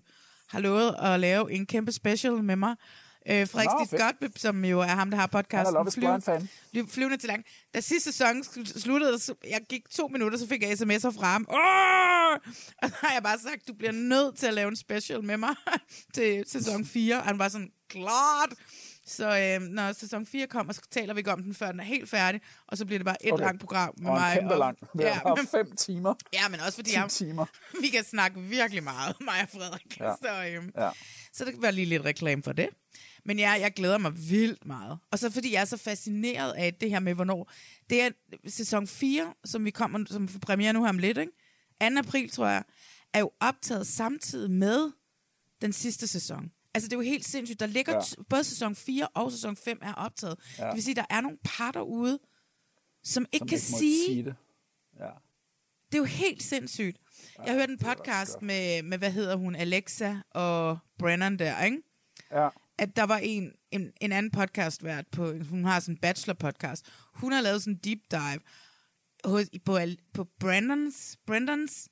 har lovet at lave en kæmpe special med mig. Øh, Frederik Nå, fedt. Gottlieb, som jo er ham, der har podcasten. Flyv, flyvende til lang. Da sidste sæson sl- sluttede, så jeg gik to minutter, så fik jeg sms'er fra ham. Åh! Og så har jeg bare sagt, du bliver nødt til at lave en special med mig til sæson 4. Og han var sådan, klart! Så øh, når sæson 4 kommer, så taler vi ikke om den, før den er helt færdig, og så bliver det bare et Okay. langt program med Og mig. kæmpe lang. Det er ja, men, fem timer. ja, men også fordi 10 jeg, timer. vi kan snakke virkelig meget, mig og Frederik. Ja. Så, øh, Ja. så det kan være lige lidt reklame for det. Men ja, jeg glæder mig vildt meget. Og så fordi jeg er så fascineret af det her med, hvornår... Det er sæson 4, som vi kommer, som får premiere nu her om lidt, ikke? 2. april, tror jeg, er jo optaget samtidig med den sidste sæson. Altså, det er jo helt sindssygt. Der ligger Ja. ja. både sæson 4 og sæson 5 er optaget. Ja. Ja. Det vil sige, der er nogle par derude, som ikke Som kan ikke sige... sige det. Ja. Det er jo helt sindssygt. Jeg hørte en podcast med, med, hvad hedder hun, Alexa og Brennan der, ikke? Ja. At der var en, en, en anden podcast vært på, hun har sådan en bachelor podcast. Hun har lavet sådan en deep dive hos, på, på Brandons, Brandons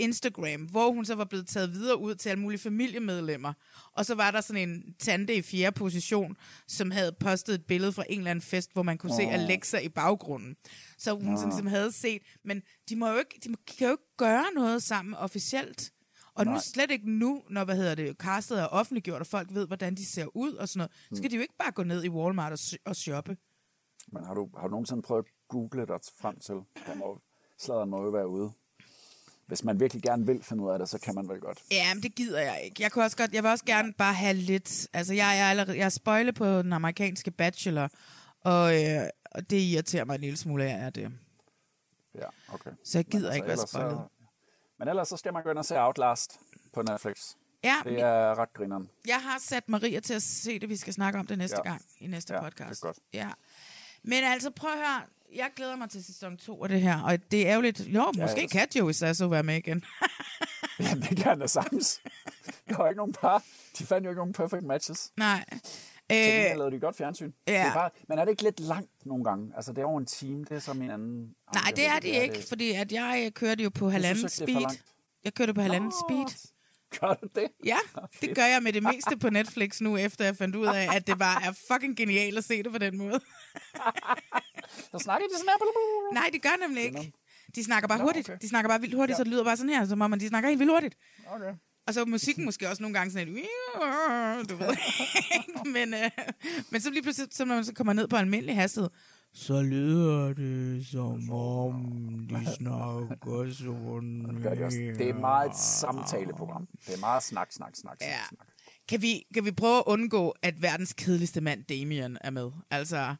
Instagram, hvor hun så var blevet taget videre ud til alle mulige familiemedlemmer. Og så var der sådan en tante i fjerde position, som havde postet et billede fra en eller anden fest, hvor man kunne oh. se. Alexa i baggrunden. Så hun Nå. sådan, som havde set, men de må jo ikke, de må, kan jo ikke gøre noget sammen officielt. Og nu Nej. slet ikke nu, når hvad hedder det, castet er offentliggjort, og folk ved, hvordan de ser ud og sådan noget, så skal de jo ikke bare gå ned i Walmart og, og shoppe. Men har du, har du nogensinde prøvet at google dig frem til? Der må, sladeren må jo være ude. Hvis man virkelig gerne vil finde ud af det, så kan man vel godt. Ja, men det gider jeg ikke. Jeg, kunne også godt, jeg vil også gerne bare have lidt... Altså, jeg, jeg, er allerede, jeg er på den amerikanske bachelor, og, øh, og det irriterer mig en lille smule af, er det. Ja, okay. Så jeg gider Men ikke være spoilet. Så, men ellers så skal man gå ind og se Outlast på Netflix. Ja, Det er ret grineren. Jeg har sat Maria til at se det. Vi skal snakke om det næste Ja. gang i næste Ja, podcast. det er godt. Ja. Men altså, prøv at høre. Jeg glæder mig til sæson 2 af det her, og det er jo lidt... Jo, Ja, måske jeg- kan Joey Sasso være med igen. Jamen, det kan da sagtens. Der var ikke nogen par. De fandt jo ikke nogen perfect matches. Nej. Så det Øh, lavede de godt fjernsyn. ja. Det er bare, men er det ikke lidt langt nogle gange? Altså, det er over en time. Det er som en anden... nej, det er det ikke, fordi at jeg øh, kørte jo på halvanden det speed. Jeg kørte på halvanden Nå, speed. Gør du det? Ja, det gør jeg med det meste på Netflix nu, efter jeg fandt ud af, at det bare er fucking genialt at se det på den måde. Så snakker de sådan her. Nej, det gør nemlig ikke. De snakker bare hurtigt. De snakker bare vildt hurtigt, så det lyder bare sådan her, som om at de snakker helt vildt hurtigt. Okay. Og så musikken måske også nogle gange sådan lidt, du ved men, øh, men så lige pludselig, så når man så kommer ned på almindelig hastighed, så lyder det som om de snakker sådan det, er meget et samtaleprogram. Det er meget snak, snak, snak, snak, Ja. snak. Kan vi, kan vi prøve at undgå, at verdens kedeligste mand, Damien, er med? Altså,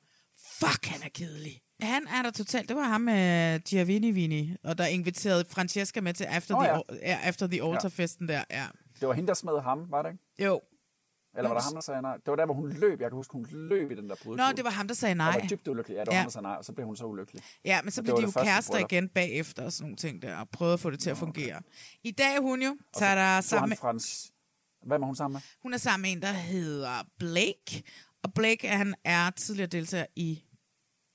fuck, han er kedelig. Han er der totalt. Det var ham med Giovanni Vini, og der inviterede Francesca med til After, Nå, the, ja. Ja, after the Altar-festen der. Ja. Det var hende, der smed ham, var det ikke? Jo. Eller var det ham, der sagde nej? Det var der, hvor hun løb. Jeg kan huske, hun løb i den der brudklub. Nå, det var ham, der sagde Og nej. var dybt ulykkelig. Ja, det var Ja. ham, der sagde nej, og så blev hun så ulykkelig. Ja, men så Og blev det de jo kærester bryllup. igen bagefter og sådan nogle ting der, og prøvede at få det til at fungere. I dag er hun jo, Og så sammen med, Frans... Hvem er hun sammen med? hun er sammen med en, der hedder Blake, og Blake han er tidligere deltager i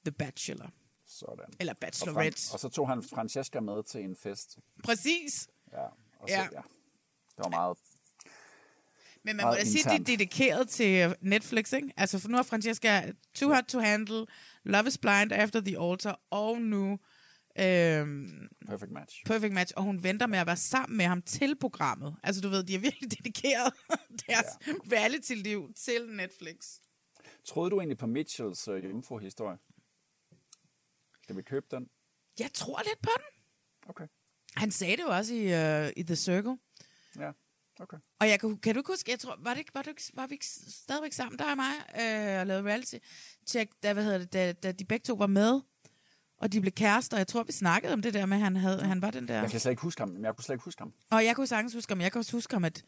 The Bachelor. Sådan. Eller Og, Bachelorette. Fran- og så tog han Francesca med til en fest. Præcis. Ja, og så, Ja. ja. Det var meget... Men man må da sige, at de er dedikeret til Netflix, ikke? Altså, for nu har Francesca Too Hot to Handle, Love is Blind, After the Altar, og nu øhm, Perfect match. Perfect Match, og hun venter med at være sammen med ham til programmet. Altså, du ved, de har virkelig dedikeret deres ja. reality-liv til Netflix. Troede du egentlig på Mitchells uh, jomfru-historie? Skal vi købe den? Jeg tror lidt på den. Okay. Han sagde det jo også i, uh, i The Circle. Ja, okay. Og jeg kan, kan du ikke huske, jeg tror, var, det, var, det, var vi ikke stadigvæk sammen, der og mig, øh, og lavede reality check, da, hvad hedder det, da, da de begge to var med, og de blev kærester. Jeg tror, vi snakkede om det der med, at han, havde, han var den der... Jeg kan slet ikke huske ham. men Jeg kunne slet ikke huske ham. Og jeg kunne sagtens huske ham. Jeg kan også huske ham, at...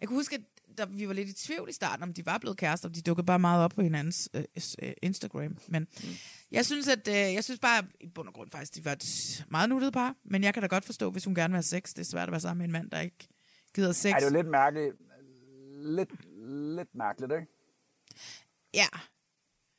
Jeg kunne huske, at der, vi var lidt i tvivl i starten, om de var blevet kærester. De dukkede bare meget op på hinandens øh, øh, Instagram. Men mm. jeg synes, at øh, jeg synes bare, i bund og grund faktisk, de var et meget nuttet par. Men jeg kan da godt forstå, hvis hun gerne vil have sex. Det er svært at være sammen med en mand, der ikke gider sex. Ej, det er jo lidt mærkeligt. Lidt, lidt mærkeligt, ikke? Ja.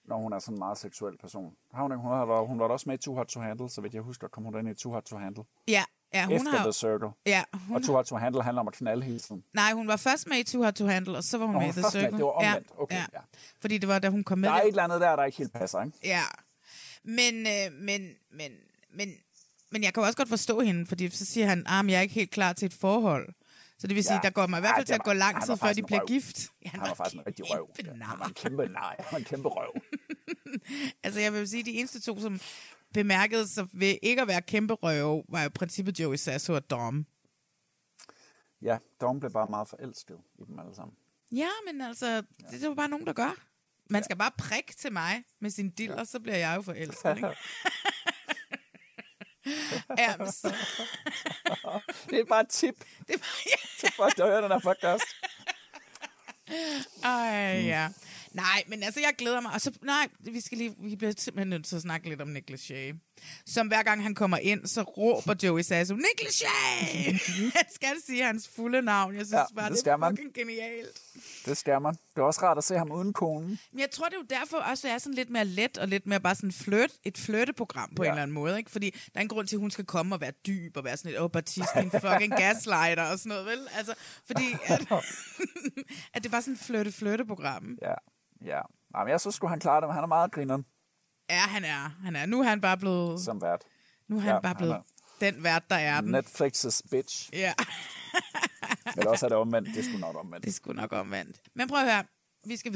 Når hun er sådan en meget seksuel person. Har hun, hun, har, hun var også med i Too Hot to Handle, så vidt jeg husker, kom hun ind i Too Hot to Handle. Ja, ja hun Efter har... The Circle. Ja, hun, Og Too Hot to Handle handler om at knalde hele tiden. nej, hun var først med i Too Hot to Handle, og så var hun Nå, med i The var først med. Circle. Det var omvendt. Ja, Okay, ja. Fordi det var, da hun kom med. Der er et eller andet der, der ikke helt passer, ikke? Ja. Men, øh, men, men, men, men jeg kan også godt forstå hende, fordi så siger han, at jeg er ikke helt klar til et forhold. Så det vil sige, Ja. der går mig i hvert fald til at gå var- lang han tid, var før de bliver røv. gift. Ja, Han var faktisk en rigtig røv. Ja. Han var en kæmpe nej. Han var en kæmpe røv. Altså, jeg vil sige, de eneste to, som bemærkede sig ved ikke at være kæmpe røve, var i princippet Joey Sasso og Dom. Ja, Dom blev bare meget forelsket i dem alle sammen. Ja, men altså, det, det er jo bare nogen, der gør. Man skal bare prikke til mig med sin diller, ja. så bliver jeg jo forelsket, ikke? ja, så- Det er bare et tip det var, ja. til folk, der hører den her podcast. Ej, ja. Nej, men altså, jeg glæder mig. Og så, nej, vi skal lige, vi bliver simpelthen nødt til at snakke lidt om Nick Lachey. Som hver gang han kommer ind, så råber Joey Sasso, Nick Lachey! han skal sige hans fulde navn. Jeg synes Ja, bare, det det, er man. fucking genialt. Det skal man. Det er også rart at se ham uden konen. Men jeg tror, det er jo derfor også, at det er sådan lidt mere let, og lidt mere bare sådan flirt, et flirteprogram på ja. Ja. en eller anden måde, ikke? Fordi der er en grund til, at hun skal komme og være dyb, og være sådan lidt, åh, oh, Batiste, din fucking gaslighter, og sådan noget, vel? Altså, fordi at, at det var sådan et flirte-flirte-program. Ja, ja. Nej, men jeg synes sgu, han klarer det, men han er meget grineren Ja, han er. Han er. Nu er han bare blevet, som vært. nu er han ja, bare han blevet er- den vært, der er den. Netflix's bitch. Ja, Eller også er det omvendt. Det sgu nok omvendt. det sgu nok omvendt. Men prøv at høre. Vi skal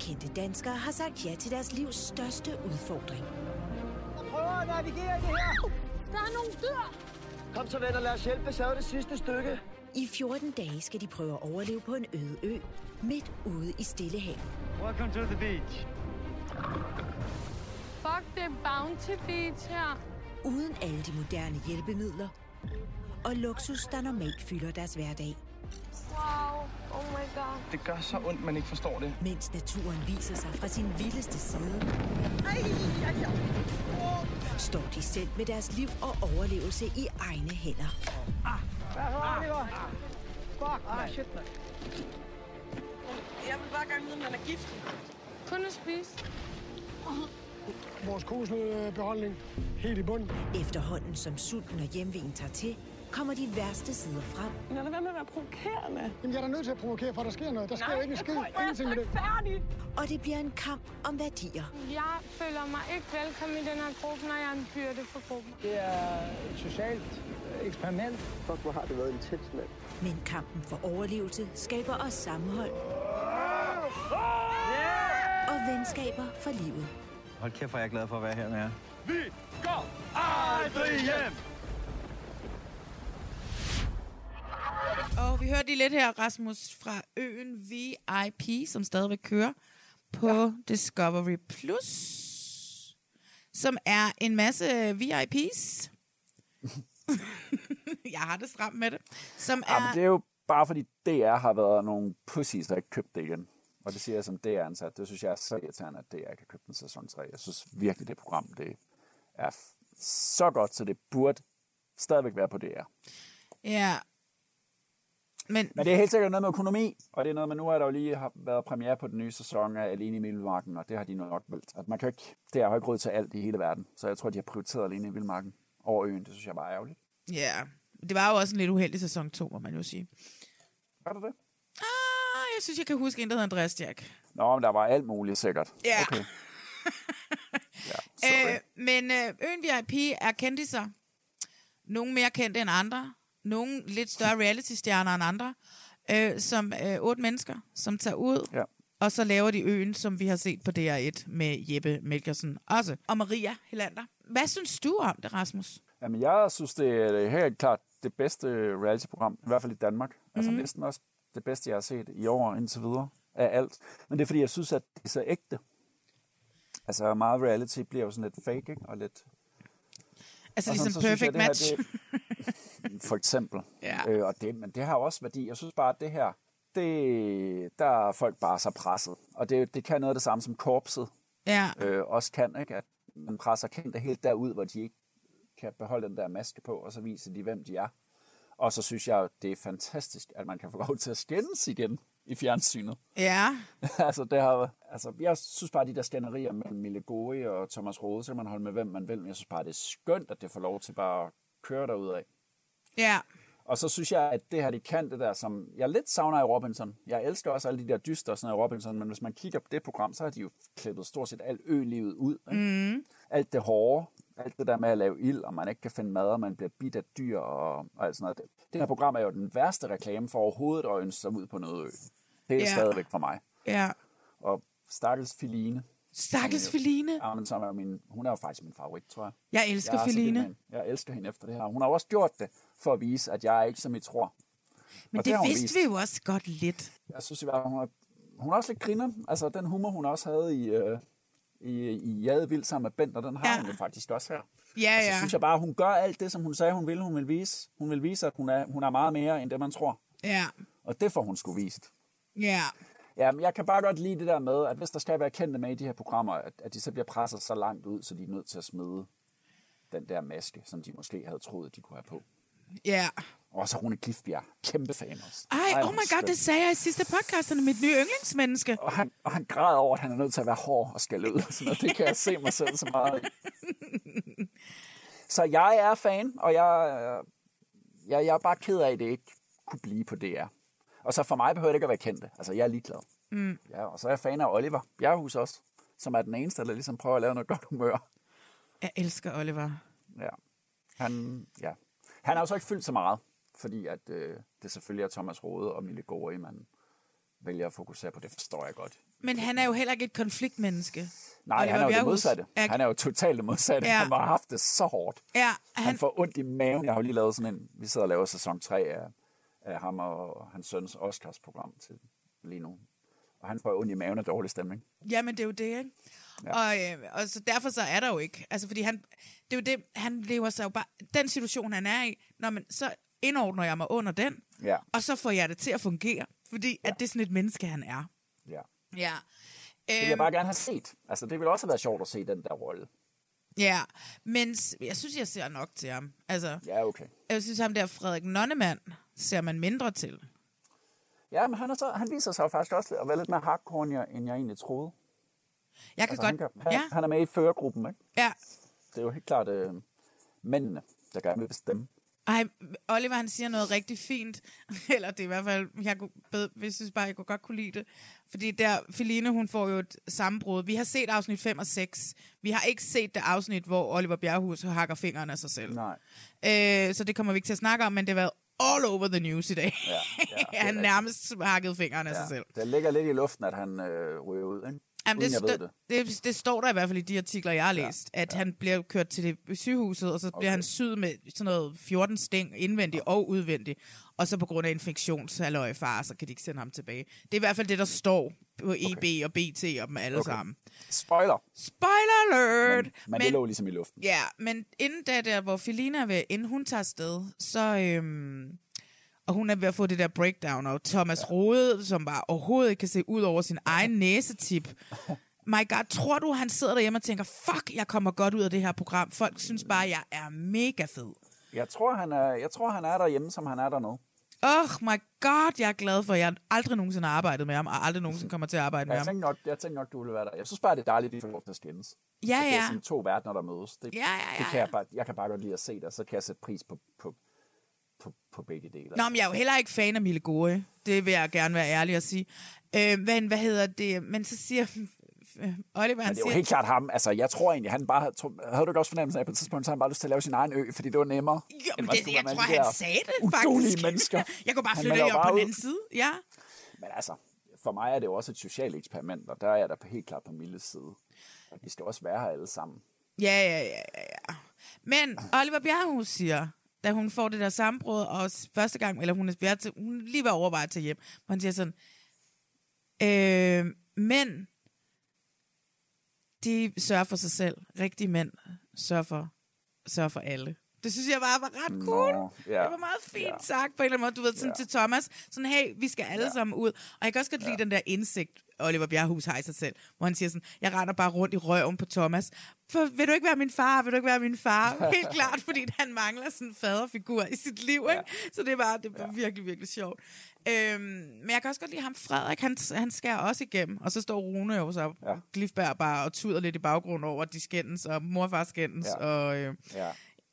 Kendte danskere har sagt ja til deres livs største udfordring. Prøver at navigere i det her. Der er nogle dyr! Kom så venner, lad os hjælpe så er det sidste stykke. I 14 dage skal de prøve at overleve på en øde ø, midt ude i Stillehavet. Welcome to the beach. Fuck, det er Bounty Beach her. Uden alle de moderne hjælpemidler og luksus, der normalt fylder deres hverdag. Wow, oh my god. Det gør så ondt, man ikke forstår det. Mens naturen viser sig fra sin vildeste side, står de selv med deres liv og overlevelse i egne hænder. Hvad så, Oliver? Fuck, ah, shit, man. Jeg vil bare gerne vide, om han er gift. Kun at spise. Vores kosebeholdning helt i bund. Efterhånden som sulten og hjemven tager til, kommer de værste sider frem. Lad det være med at være provokerende. Jamen, jeg er da nødt til at provokere, for der sker noget. Der sker Nej, jo ikke en jeg skid. tror, jeg er Ingenting med det. færdig. Og det bliver en kamp om værdier. Jeg føler mig ikke velkommen i den her gruppe, når jeg er en byrde for gruppen. Det er et socialt eksperiment. Fuck, hvor har det været intens, mand. Men kampen for overlevelse skaber også sammenhold og venskaber for livet. Hold kæft, hvor er jeg glad for at være her med jer. Vi går aldrig hjem! Og vi hørte lige lidt her, Rasmus, fra øen VIP, som stadigvæk kører på ja. Discovery Plus, som er en masse VIP's. jeg har det stramt med det. Som er... men det er jo bare fordi DR har været nogle pussies, der ikke købt det igen. Og det siger jeg som DR-ansat. Det synes jeg er så irriterende, at DR ikke har købt den sæson 3. Jeg synes virkelig, det program det er så godt, så det burde stadigvæk være på DR. Ja. Men, Men det er helt sikkert noget med økonomi, og det er noget med, nu er der jo lige har været premiere på den nye sæson af Alene i Vildmarken, og det har de nok valgt. At man kan ikke, det er jo ikke råd til alt i hele verden, så jeg tror, de har prioriteret Alene i Vildmarken over øen. Det synes jeg bare er ærgerligt. Ja, det var jo også en lidt uheldig sæson 2, må man jo sige. Var det det? Ah, synes, jeg kan huske en, der hedder Andreas Jack. Nå, men der var alt muligt sikkert. Ja. Okay. Øh, men øh, øen VIP er kendiser. Nogle mere kendte end andre. Nogle lidt større reality-stjerner end andre. Øh, som øh, otte mennesker, som tager ud. Ja. Og så laver de øen, som vi har set på DR1 med Jeppe Melkersen også. Og Maria Helander. Hvad synes du om det, Rasmus? Jamen, jeg synes, det er helt klart det bedste reality-program, i hvert fald i Danmark. Altså Mhm. næsten også det bedste, jeg har set i år indtil videre af alt. Men det er, fordi jeg synes, at det er så ægte. Altså, meget reality bliver jo sådan lidt fake, ikke? Og lidt... Altså og sådan, ligesom så synes jeg, Perfect det her, Match. det- for eksempel. Ja. Øh, og det, men det har også værdi. Jeg synes bare, at det her, det, der er folk bare så presset. Og det, det kan noget af det samme som korpset Ja. øh, også kan, ikke? At man presser kendte helt derud, hvor de ikke kan beholde den der maske på, og så viser de, hvem de er. Og så synes jeg, det er fantastisk, at man kan få lov til at skændes igen i fjernsynet. Ja. altså, det har, altså, jeg synes bare, at de der skænderier mellem Mille Gori og Thomas Rode, så kan man holde med, hvem man vil, men jeg synes bare, det er skønt, at det får lov til bare at køre derud af. Ja. Og så synes jeg, at det her, de kan det der, som jeg lidt savner i Robinson. Jeg elsker også alle de der dyster og sådan noget i Robinson, men hvis man kigger på det program, så har de jo klippet stort set alt ølivet ud. Ikke? Mm. Alt det hårde, alt det der med at lave ild, og man ikke kan finde mad, og man bliver bidt af dyr og, og alt sådan noget. Det, det her program er jo den værste reklame for overhovedet at ønske sig ud på noget ø. Det er Ja. stadigvæk for mig. Ja. Og Stakkels Filine. Stakkels Feline. Ja, men som er min, hun er jo faktisk min favorit, tror jeg. Jeg elsker er med hende. Jeg elsker hende efter det her. Hun har også gjort det for at vise, at jeg er ikke som I tror. Men Og det, hun vidste vist. vi jo også godt lidt. Jeg synes fald, hun er, hun er også lidt griner. Altså, den humor, hun også havde i, øh, i, i Jade Vild sammen med Bent, og den har ja. hun jo faktisk også her. Ja, altså, ja. synes jeg bare, hun gør alt det, som hun sagde, hun ville. Hun vil vise, hun vil vise at hun er, hun er meget mere, end det, man tror. Ja. Og det får hun sgu vist. Ja. Ja, men jeg kan bare godt lide det der med, at hvis der skal være kendte med i de her programmer, at, at de så bliver presset så langt ud, så de er nødt til at smide den der maske, som de måske havde troet, de kunne have på. Ja. Og så Rune Klifbjerg, kæmpe fan også. Ej, hvor oh my god, det sagde jeg i sidste podcast, han er mit nye yndlingsmenneske. Og han, og han græder over, at han er nødt til at være hård og skælde ud. og Sådan noget. Det kan jeg se mig selv så meget. Så jeg er fan, og jeg, jeg, jeg er bare ked af, at det ikke kunne blive på DR. Og så for mig behøver det ikke at være kendte. Altså, jeg er ligeglad. Mm. Ja, og så er jeg fan af Oliver Bjerghus også, som er den eneste, der ligesom prøver at lave noget godt humør. Jeg elsker Oliver. Ja. Han, ja. han har jo så ikke fyldt så meget, fordi at, øh, det selvfølgelig er Thomas Rode og Mille Gård, man vælger at fokusere på. Det forstår jeg godt. Men han er jo heller ikke et konfliktmenneske. Nej, Oliver han er jo det Bjerrehuus modsatte. er- Han er jo totalt det modsatte. Ja. Han har haft det så hårdt. Ja, Han, han, han får ondt i maven. Jeg har jo lige lavet sådan en... Vi sidder og laver sæson 3 af, af ham og hans søns Oscars program til lige nu. Og han får ondt i maven af dårlig stemning. jamen, det er jo det, ikke? Ja. Og, øh, og så derfor så er der jo ikke. Altså, fordi han, det er jo det, han lever sig jo bare... Den situation, han er i, når man, så indordner jeg mig under den, Ja. og så får jeg det til at fungere. Fordi ja. at det er sådan et menneske, han er. Ja. Ja. Det vil jeg bare gerne have set. Altså, det ville også have været sjovt at se den der rolle. Ja, men jeg synes, jeg ser nok til ham. Altså, Ja, okay. jeg synes, ham der Frederik Nonnemann ser man mindre til. Ja, men han, er så, han viser sig faktisk også at være lidt mere hardcore, end jeg egentlig troede. Jeg kan altså, godt... han, kan, han, ja, han er med i førergruppen, ikke? ja. Det er jo helt klart øh, mændene, der gerne vil bestemme. Ej, Oliver han siger noget rigtig fint. Eller det er i hvert fald, jeg, kunne jeg synes bare, jeg kunne godt kunne lide det. Fordi der, Feline, hun får jo et sammenbrud. Vi har set afsnit 5 og 6. Vi har ikke set det afsnit, hvor Oliver Bjerghus hakker fingrene af sig selv. Nej. Øh, så det kommer vi ikke til at snakke om, men det har været all over the news i dag. Ja, ja, han nærmest hakket fingrene af sig selv. Det ligger lidt i luften, at han øh, ryger ud, ikke? Jamen, det, stå, det. det. Det, står der i hvert fald i de artikler, jeg har læst, ja, at ja. han bliver kørt til det sygehuset, og så okay. bliver han syet med sådan noget 14 sting indvendigt og udvendigt, og så på grund af infektionshalløj far, så kan de ikke sende ham tilbage. Det er i hvert fald det, der står på EB okay. og BT og dem alle okay. sammen. Spoiler. Spoiler alert! Men, men, men det lå ligesom i luften. Ja, men inden da der, hvor Felina ved, inden hun tager afsted, så... Øhm, og hun er ved at få det der breakdown, og Thomas ja. Rode, som bare overhovedet ikke kan se ud over sin egen næsetip. My God, tror du, han sidder derhjemme og tænker, fuck, jeg kommer godt ud af det her program. Folk synes bare, jeg er mega fed. Jeg tror, han er, jeg tror, han er derhjemme, som han er dernede. Oh my God, jeg er glad for, at jeg aldrig nogensinde har arbejdet med ham, og aldrig nogensinde kommer til at arbejde med Jeg ham. nok, jeg tænkte nok, du ville være der. Jeg synes bare, det er dejligt, at de får lov til at skændes. Ja, Så det er ja. sådan to verdener, der mødes. Det, Ja, ja, ja, det kan jeg, bare, jeg kan bare godt lide at se det, og så kan jeg sætte pris på, på på, på begge dele. Nå, men jeg er jo heller ikke fan af Mille Gore. Det vil jeg gerne være ærlig at sige. Øh, men hvad hedder det? Men så siger øh, Oliver, han Men det er jo siger... helt klart ham. Altså, jeg tror egentlig, han bare... Havde, havde du ikke også fornemmelsen af, at på et tidspunkt, så han bare lyst til at lave sin egen ø, fordi det var nemmere? Jo, men det, jeg tror, han sagde det, faktisk. mennesker. jeg kunne bare Han flytte jer op på den anden side. Ja. Men altså, for mig er det jo også et socialt eksperiment, og der er jeg da helt klart på Milles side. Og vi skal også være her alle sammen. Ja, ja, ja, ja, ja. Men Oliver Bjerghus siger, da hun får det der sammenbrud, og første gang, eller hun er, ved til, hun er lige ved at overveje at tage hjem, hvor han siger sådan, øh, mænd, de sørger for sig selv. Rigtige mænd sørger for, sørger for alle. Det synes jeg bare var ret cool. Nå, ja. Det var meget fint Ja. sagt på en eller anden måde. Du ved, sådan Ja. til Thomas. Sådan, hey, vi skal alle Ja. sammen ud. Og jeg kan også godt lide den der indsigt, Oliver Bjerghus har i sig selv. Hvor han siger sådan, jeg render bare rundt i røven på Thomas. For vil du ikke være min far? Vil du ikke være min far? Helt klart, fordi han mangler sådan en faderfigur i sit liv. Ikke? Så det var, det var virkelig, virkelig sjovt. Øhm, men jeg kan også godt lide ham, Frederik, han, han skærer også igennem. Og så står Rune jo så, ja. Glifberg bare og tuder lidt i baggrunden over, at de skændes, og morfar skændes, Ja. og øh, Ja.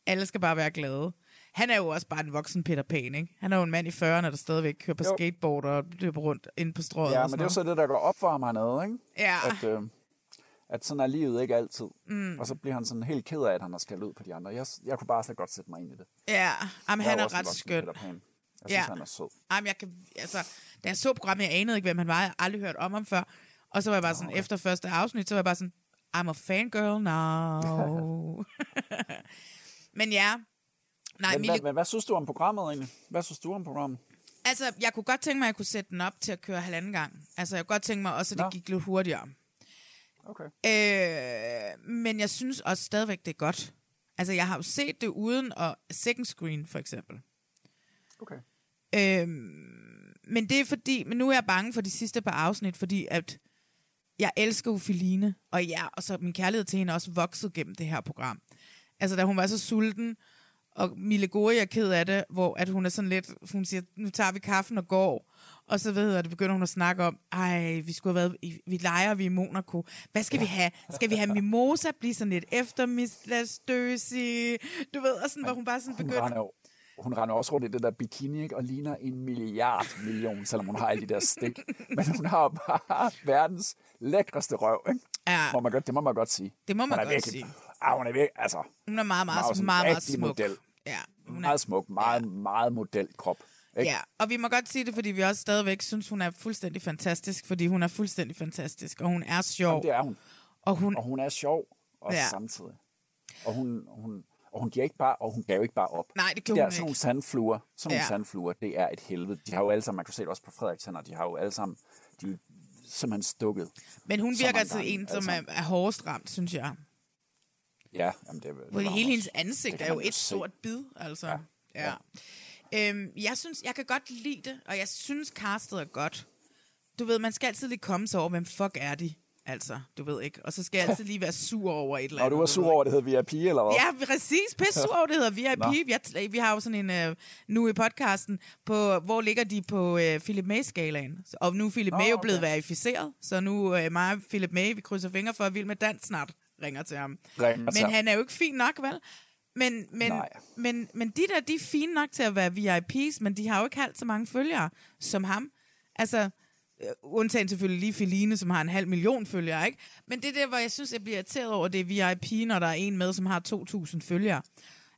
Alle skal bare være glade. Han er jo også bare en voksen Peter Pan, ikke? Han er jo en mand i 40'erne, der stadigvæk kører på Jo. skateboard og løber rundt inde på strået. Ja, og men det er jo så det, der går op for ham hernede, ikke? Ja. At, øh, at sådan er livet ikke altid. Mm. Og så bliver han sådan helt ked af, at han har skældt ud på de andre. Jeg, jeg kunne bare så godt sætte mig ind i det. Ja, Jamen, han er en ret skøn. Peter Pan. Jeg Ja. synes, han er sød. Jamen, jeg kan, altså, da jeg så programmet, jeg anede ikke, hvem han var. Jeg har aldrig hørt om ham før. Og så var jeg bare sådan, efter første afsnit, så var jeg bare sådan, I'm a fangirl now. Men ja, nej, men, Mille, hvad, hvad, hvad, synes du om programmet egentlig? Hvad synes du om programmet? altså, jeg kunne godt tænke mig, at jeg kunne sætte den op til at køre halvanden gang. Altså, jeg kunne godt tænke mig også, at det Nå. gik lidt hurtigere. Okay. Øh, men jeg synes også stadigvæk, det er godt. Altså, jeg har jo set det uden at second screen, for eksempel. Okay. Øhm, men det er fordi, men nu er jeg bange for de sidste par afsnit, fordi at jeg elsker Ufiline, og ja, og så min kærlighed til hende er også vokset gennem det her program. Altså, da hun var så sulten, og Mille Gori er ked af det, hvor at hun er sådan lidt, hun siger, nu tager vi kaffen og går, og så ved jeg, det begynder hun at snakke om, ej, vi skulle have været, vi leger vi i Monaco. Hvad skal vi have? Skal vi have mimosa, blive sådan lidt eftermiddagstøsig? Du ved, og sådan, hvor hun bare sådan Hun begynder... render, hun render også rundt i det der bikini, ikke? og ligner en milliard million, selvom hun har alle de der stik. Men hun har bare verdens lækreste røv, ikke? Ja. Må man godt, det må man godt sige. Det må man Hun er godt virkelig, sige. Ah, hun er virkelig, altså... Hun er meget, meget, er meget, meget rigtig smuk. Model. Ja, Hun er meget smuk, meget, ja. meget modelkrop. Ikke? Ja, og vi må godt sige det, fordi vi også stadigvæk synes, hun er fuldstændig fantastisk, fordi hun er fuldstændig fantastisk, og hun er sjov. Jamen, det er hun. Og hun, Og hun er sjov også Ja. samtidig. Og hun, hun, og hun giver ikke bare, og hun gav ikke bare op. Nej, det de gjorde der, hun sådan ikke. nogle sandfluer, sådan nogle Ja. sandfluer, det er et helvede. De har jo alle sammen, man kan se det også på Frederiks hænder, de har jo alle sammen, de er simpelthen stukket. Men hun virker gange, en, som er, er hårdest ramt, synes jeg. Ja, jamen det, det Hvor hun hele hendes ansigt Det er jo et se. stort bid, altså. Ja. ja. Øhm, jeg synes, jeg kan godt lide det, og jeg synes, castet er godt. Du ved, man skal altid lige komme sig over, hvem fuck er de? Altså, du ved ikke. Og så skal jeg altid lige være sur over et eller Og andet. du var sur over, det hed VIP, eller hvad? Ja, præcis. Pisse sur over, det hedder VIP. Nå. Vi, har, vi har jo sådan en, uh, nu i podcasten, på, hvor ligger de på uh, Philip May-skalaen. Og nu er Philip Nå, May jo okay. blevet verificeret, så nu uh, mig og Philip May, vi krydser fingre for, at Vild med Dans snart ringer til ham. Ringer til Men ham. han er jo ikke fin nok, vel? Men, men, Nej. men, men de der, de er fine nok til at være VIP's, men de har jo ikke halvt så mange følgere som ham. Altså, øh, undtagen selvfølgelig lige Feline, som har en halv million følgere, ikke? Men det er der, hvor jeg synes, jeg bliver irriteret over, det er VIP, når der er en med, som har 2.000 følgere.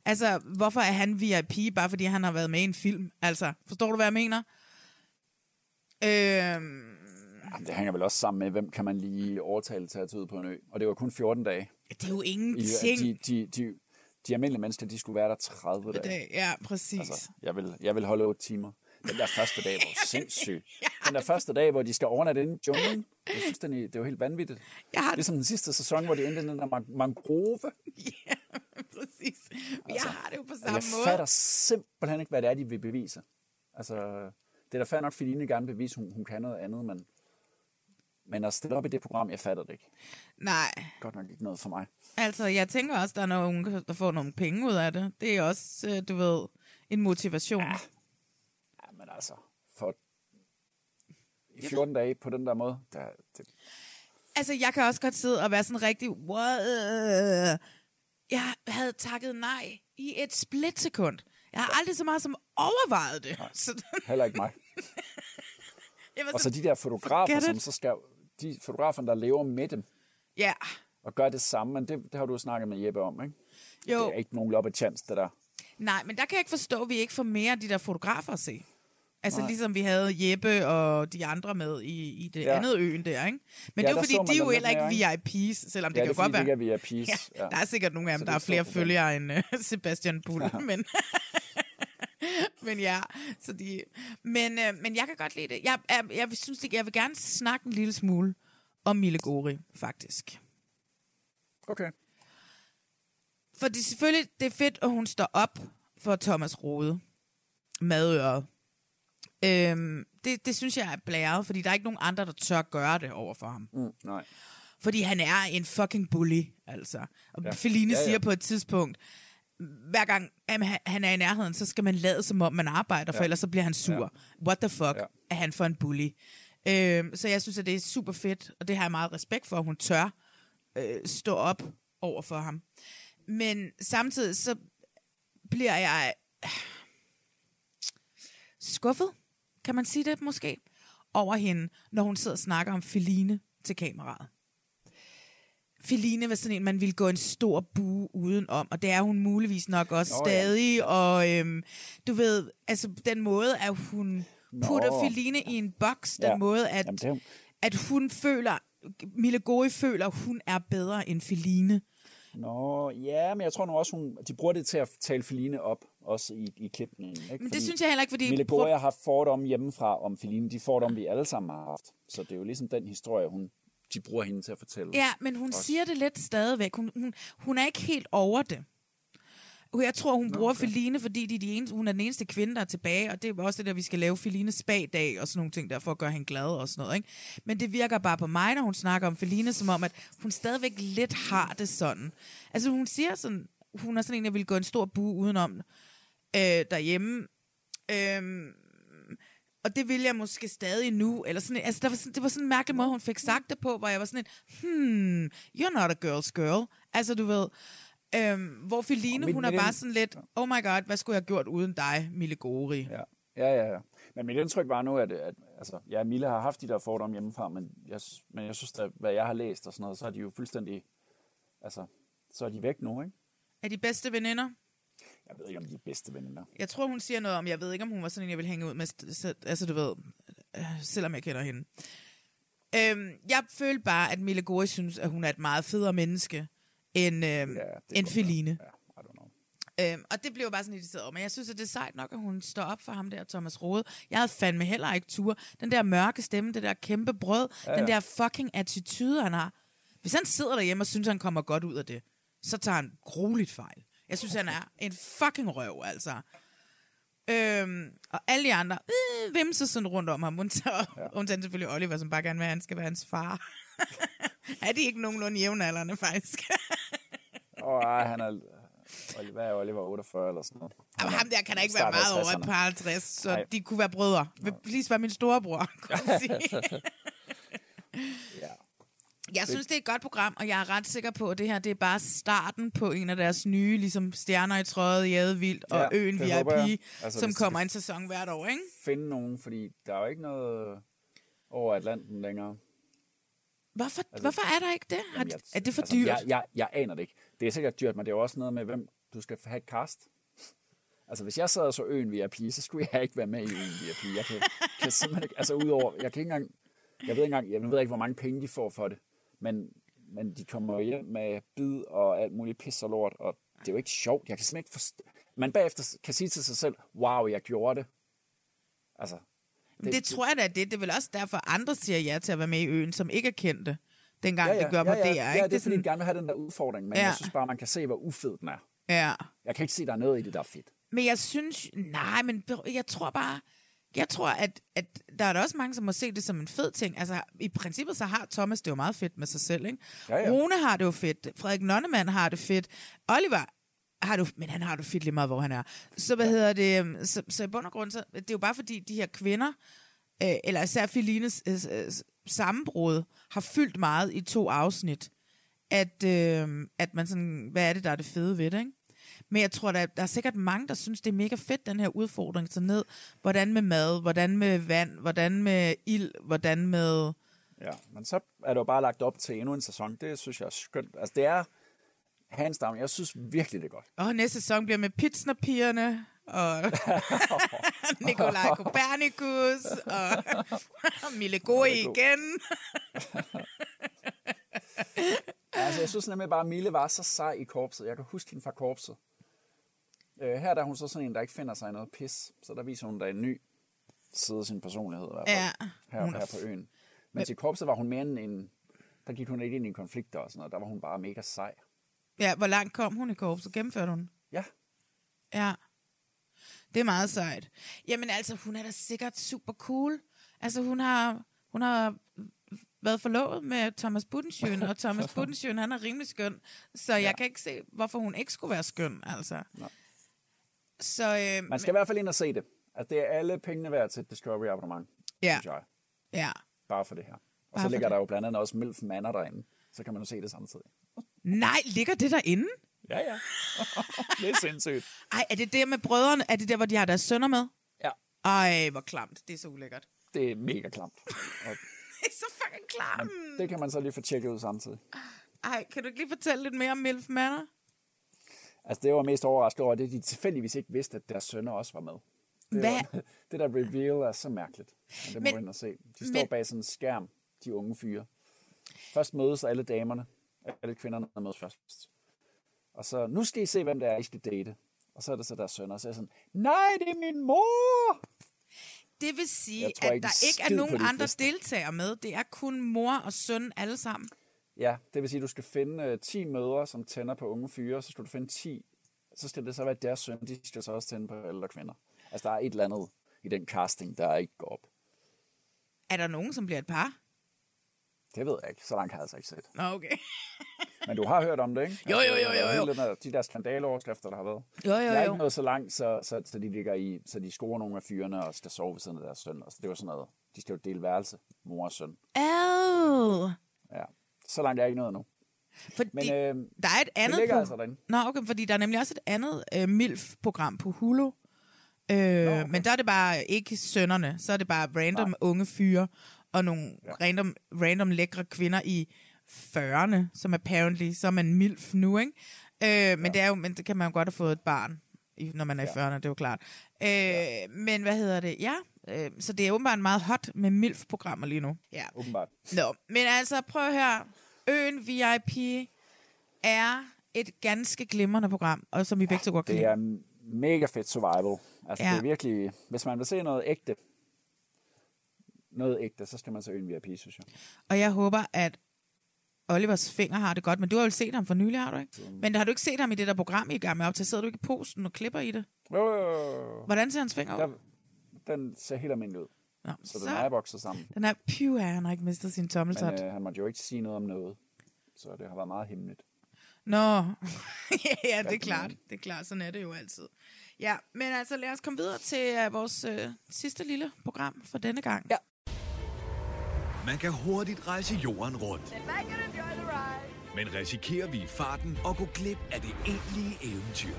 Altså, hvorfor er han VIP, bare fordi han har været med i en film? Altså, forstår du, hvad jeg mener? Øhm, Jamen, det hænger vel også sammen med, hvem kan man lige overtale til at tage ud på en ø. Og det var kun 14 dage. det er jo ingenting. de, de, de, de almindelige mennesker, de skulle være der 30 dage. Det, ja, præcis. Altså, jeg vil, jeg vil holde 8 timer. Den der første dag var sindssyg. Den der første dag, hvor de skal overnatte inde i junglen, det er, fuldstændig, det er jo helt vanvittigt. Jeg har- Ligesom den sidste sæson, hvor de endte i den der man- mangrove. præcis. Men jeg har det jo på Altså, samme jeg måde. fatter simpelthen ikke, hvad det er, de vil bevise. Altså, det er da fair nok, fordi Line gerne vil bevise, hun, hun kan noget andet, men, men at stille op i det program, jeg fatter det ikke. Nej, Godt nok ikke noget for mig. altså jeg tænker også, der er nogen, der får nogle penge ud af det. Det er også, øh, du ved, en motivation. Ja. Ja, men altså, for i 14 dage på den der måde, der, det, Altså jeg kan også godt sidde og være sådan rigtig, what? Jeg havde takket nej i et splitsekund. Jeg har aldrig så meget som overvejet det. Så, Heller ikke mig. var Og så de der fotografer, som så skal... De fotografer, der lever med dem, ja, og gør det samme, men det, det har du snakket med Jeppe om, ikke? jo. Det er ikke nogen loppe chance, det der. Nej, men der kan jeg ikke forstå, at vi ikke får mere af de der fotografer at se. Altså Nej. ligesom vi havde Jeppe og de andre med i, i det ja. Ja. andet øen der, ikke? Men Ja, det er jo fordi, så de er jo heller ikke VIP's, selvom det Ja, kan det jo godt være. de ikke er VIP's. Ja, Ja. der er sikkert nogle af Så dem, det der er er flere følgere end uh, Sebastian Bull, men... men ja, så de... Men, øh, men jeg kan godt lide det. Jeg, jeg, jeg, synes, jeg vil gerne snakke en lille smule om Mille Gori, faktisk. Okay. Fordi selvfølgelig, det er fedt, at hun står op for Thomas Rode. Madøret. Øhm, det, det synes jeg er blæret, fordi der er ikke nogen andre, der tør gøre det over for ham. Mm, nej. Fordi han er en fucking bully, altså. Og Ja. Feline ja. ja. siger på et tidspunkt, hver gang jamen, han- er i nærheden, så skal man lade som om, man arbejder, for Ja. ellers så bliver han sur. Ja. What the fuck Ja. er han for en bully? Øhm, så jeg synes, at det er super fedt, og det har jeg meget respekt for, at hun tør øh, stå op over for ham. Men samtidig så bliver jeg øh, skuffet, kan man sige det måske, over hende, når hun sidder og snakker om Feline til kameraet. Feline var sådan en, man ville gå en stor bue udenom, og det er hun muligvis nok også Nå, oh, ja. stadig. Og øhm, du ved, altså den måde, at hun putter Nå. Feline i en boks, den Ja. måde, at, Jamen, det at hun føler, Mille Gori føler, hun er bedre end Feline. Nå, ja, men jeg tror nu også, hun, de bruger det til at tale Feline op, også i, i klipningen. Ikke? Men det synes jeg heller ikke, fordi- Mille Goria har fordomme hjemmefra om Feline. De fordomme, vi alle sammen har haft. Så det er jo ligesom den historie, hun, de bruger hende til at fortælle. Ja, men hun Også. siger det lidt stadigvæk. Hun, hun, hun er ikke helt over det. Jeg tror, hun bruger okay. Feline, fordi de er de eneste, hun er den eneste kvinde, der er tilbage, og det er også det der, vi skal lave Feline spag-dag og sådan nogle ting der, for at gøre hende glad og sådan noget. Ikke? Men det virker bare på mig, når hun snakker om Feline, som om, at hun stadigvæk lidt har det sådan. Altså hun siger sådan, hun er sådan en, der vil gå en stor bue udenom øh, derhjemme. Øhm, og det vil jeg måske stadig nu. Eller sådan, altså, der var sådan, det var sådan en mærkelig måde, hun fik sagt det på, hvor jeg var sådan en, hmm, you're not a girl's girl. Altså, du ved, øhm, hvor Feline, hun er bare sådan lidt, oh my god, hvad skulle jeg have gjort uden dig, Mille Gori? Ja. Ja, ja, ja. Men mit indtryk var nu, at, at altså, ja, Mille har haft de der fordomme hjemmefra, men jeg, men jeg synes, at hvad jeg har læst og sådan noget, så er de jo fuldstændig, altså, så er de væk nu, ikke? Er de bedste veninder? Jeg ved ikke, om de er bedste veninder. Jeg tror, hun siger noget om, jeg ved ikke, om hun var sådan en, jeg vil hænge ud med, så- altså du ved, øh, selvom jeg kender hende. Øhm, jeg følte bare, at Mille Gori synes, at hun er et meget federe menneske, end, øhm, ja, end Feline. Ja, Øhm, og det blev bare sådan irriteret over. Men jeg synes, at det er sejt nok, at hun står op for ham der, Thomas Rode. Jeg havde fandme heller ikke tur. Den der mørke stemme, det der kæmpe brød, Ja, ja, den der fucking attitude, han har. Hvis han sidder derhjemme og synes, han kommer godt ud af det, så tager han grueligt fejl. Jeg synes, han er en fucking røv, altså. Øhm, og alle de andre øh, vimser sådan rundt om ham. Undtagen, ja. undtagen selvfølgelig Oliver, som bare gerne vil, at han skal være hans far. er de ikke nogenlunde jævnaldrende, faktisk? Åh, ej, han er... Oliver, hvad er Oliver 48 eller sådan noget? Jamen, Han er ham der kan da ikke være meget over et 60'erne. par 50, så. Nej. de kunne være brødre. Vil please være min storebror, kunne jeg sige. ja. Jeg synes, det er et godt program, og jeg er ret sikker på, at det her det er bare starten på en af deres nye ligesom, stjerner i trøjet i Adevildt og Ja, Øen VIP, altså, som kommer en sæson hvert år, ikke? Finde nogen, fordi der er jo ikke noget over Atlanten længere. Hvorfor, altså, hvorfor er der ikke det? Har, jeg- er det for altså, dyrt? Jeg, jeg, jeg aner det ikke. Det er sikkert dyrt, men det er jo også noget med, hvem du skal have et cast. Altså, hvis jeg sad og så øen VIP, så skulle jeg ikke være med i øen VIP. Jeg kan, kan simpelthen ikke, altså udover, jeg kan ikke engang, jeg ved ikke engang, jeg ved ikke, hvor mange penge de får for det, men, men de kommer jo hjem med bid og alt muligt pis og lort, og det er jo ikke sjovt. Jeg kan simpelthen ikke forstå, man bagefter kan sige til sig selv, wow, jeg gjorde det. Altså, Det, det tror jeg da, det, det er vel også derfor, andre siger ja til at være med i Øen, som ikke er kendte, dengang ja, ja, det gør på ja, ja, DR. Ja, ikke? det er fordi, de gerne vil have den der udfordring, men ja. Ja. jeg synes bare, man kan se, hvor ufed den er. Ja. Jeg kan ikke se, der er noget i det, der er fedt. Men jeg synes, nej, men jeg tror bare, jeg tror, at, at der er der også mange, som må se det som en fed ting. Altså, i princippet så har Thomas det jo meget fedt med sig selv, ikke? Ja, ja. Rune har det jo fedt. Frederik Nonnemann har det fedt. Oliver har du, men han har det fedt lige meget, hvor han er. Så hvad hedder det, øhm, så, så i bund og grund, så, det er jo bare fordi, de her kvinder, øh, eller især Felines øh, øh, sammenbrud, har fyldt meget i to afsnit, at, øh, at man sådan, hvad er det, der er det fede ved det, ikke? Men jeg tror, der, der er sikkert mange, der synes, det er mega fedt, den her udfordring. Så ned, hvordan med mad, hvordan med vand, hvordan med ild, hvordan med... Ja, men så er det jo bare lagt op til endnu en sæson. Det synes jeg er skønt. Altså, det er hands down. Jeg synes virkelig, det er godt. Og næste sæson bliver med pizznapigerne, og Nikolaj Kopernikus, og Mille Goi igen. altså, jeg synes nemlig bare, at Mille var så sej i korpset. Jeg kan huske hende fra korpset. Øh, her der er hun så sådan en, der ikke finder sig noget pis. Så der viser hun der en ny side af sin personlighed. I hvert fald, Ja, her, er her på øen. Men i korpset var hun mere end en... Der gik hun ikke ind i konflikter og sådan noget. Der var hun bare mega sej. Ja, hvor langt kom hun i korpset? Gennemførte hun? Ja. Ja. Det er meget sejt. Jamen altså, hun er da sikkert super cool. Altså, hun har, hun har været forlovet med Thomas Budensjøen, og Thomas Budensjøen, han er rimelig skøn. Så jeg kan ikke se, hvorfor hun ikke skulle være skøn, altså. Nej. Så, øh, Man skal i hvert fald ind og se det. Altså, det er alle pengene værd til et Discovery abonnement, Ja. synes jeg. Ja. Bare for det her. Og Bare så ligger det. der jo blandt andet også Milf Manor derinde. Så kan man jo se det samtidig. Nej, ligger det derinde? Ja, ja. det er sindssygt. Ej, er det der med brødrene? Er det der, hvor de har deres sønner med? Ja. Ej, hvor klamt. Det er så ulækkert. Det er mega klamt. Og Det er så fucking klamt. det kan man så lige få tjekket ud samtidig. Ej, kan du ikke lige fortælle lidt mere om Milf Manor? Altså, det var mest overrasket over, at de tilfældigvis ikke vidste, at deres sønner også var med. Det, Hvad? var, det der reveal er så mærkeligt. Det må Men- og se. De står men- bag sådan en skærm, de unge fyre. Først mødes alle damerne. Alle kvinderne mødes først. Og så, nu skal I se, hvem det er, I skal date. Og så er det så deres sønner, og så er jeg sådan, nej, det er min mor! Det vil sige, Jeg tror at ikke der ikke er nogen andre fester. deltagere med. Det er kun mor og søn alle sammen. Ja, det vil sige, at du skal finde uh, 10 mødre, som tænder på unge fyre, så skal du finde 10, så skal det så være deres søn, de skal så også tænde på ældre kvinder. Altså, der er et eller andet i den casting, der ikke går op. Er der nogen, som bliver et par? Det ved jeg ikke. Så langt har jeg altså ikke set. Nå, okay. Men du har hørt om det, ikke? Jo, jo, jo, er jo, jo. hele der, de der skandaleoverskrifter, der har været. Jo, jo, Jeg er jo. ikke nået så langt, så, så, så, de ligger i, så de scorer nogle af fyrene og skal sove ved siden af deres søn. Altså, det var sådan noget. De skal jo dele værelse, mor og søn. Oh. Ja. Så langt er jeg ikke nået nu. Fordi Men øh, der er et andet ligger på... altså derinde. Nå, okay, fordi der er nemlig også et andet øh, MILF-program på Hulu. Øh, okay. Men der er det bare ikke sønnerne. Så er det bare random Nej. unge fyre og nogle ja. random, random lækre kvinder i 40'erne, som apparently, så er man MILF nu, ikke? Øh, men, ja. det er jo, men det kan man jo godt have fået et barn, i- når man er i Ja. 40'erne, det er jo klart. Øh, ja. Men hvad hedder det? Ja, øh, så det er åbenbart meget hot med MILF-programmer lige nu. Ja. Åbenbart. Nå, men altså prøv her. Øen VIP er et ganske glimrende program, og som vi begge to godt kan Det er mega fedt survival. Altså, Ja. det er virkelig... Hvis man vil se noget ægte, noget ægte, så skal man se Øen VIP, synes jeg. Og jeg håber, at Olivers finger har det godt, men du har jo set ham for nylig, har du ikke? Men har du ikke set ham i det der program, I er gang med op til? Sidder du ikke i posten og klipper i det? Jo, jo, jo. Hvordan ser hans finger ud? Den ser helt almindelig ud. Nå, Så, den er bokset sammen. Den er af, han har ikke mistet sin tommeltot. Men øh, han måtte jo ikke sige noget om noget. Så det har været meget hemmeligt. Nå, ja, ja, det er klart. Det er klart, sådan er det jo altid. Ja, men altså lad os komme videre til uh, vores uh, sidste lille program for denne gang. Ja. Man kan hurtigt rejse jorden rundt. Men risikerer vi i farten at gå glip af det egentlige eventyr?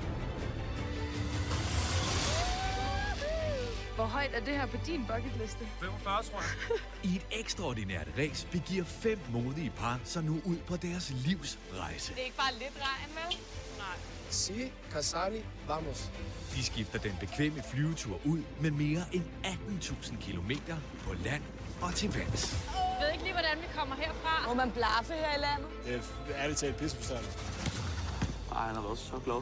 Hvor højt er det her på din bucketliste? 45, tror jeg. I et ekstraordinært race begiver fem modige par sig nu ud på deres livs rejse. Det er ikke bare lidt regn, vel? Nej. Si, Casani, vamos. De skifter den bekvemme flyvetur ud med mere end 18.000 kilometer på land og til vands. Jeg ved ikke lige, hvordan vi kommer herfra. Må man blaffe her i landet? Det er ærligt talt pissefrustræende. Ej, han har været så glad,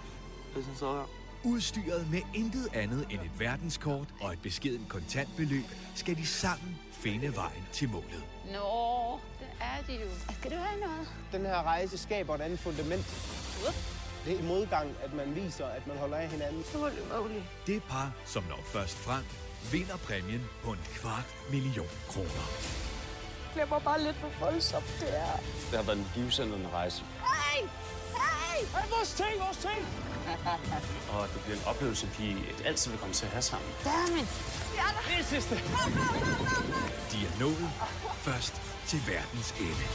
hvis han sad her. Udstyret med intet andet end et verdenskort og et beskeden kontantbeløb, skal de sammen finde vejen til målet. Nå, det er de jo. Skal du have noget? Den her rejse skaber et andet fundament. Det er i modgang, at man viser, at man holder af hinanden. Holy moly. Det par, som når først frem, vinder præmien på en kvart million kroner. Det var bare lidt for voldsomt, det er. Det har været en livsændrende rejse. Hey! Hey! Hey, vores ting, vores ting! Og det bliver en oplevelse, vi altid vil komme til at have sammen. Dammit! Det er sidste. De er nået først til verdens ende.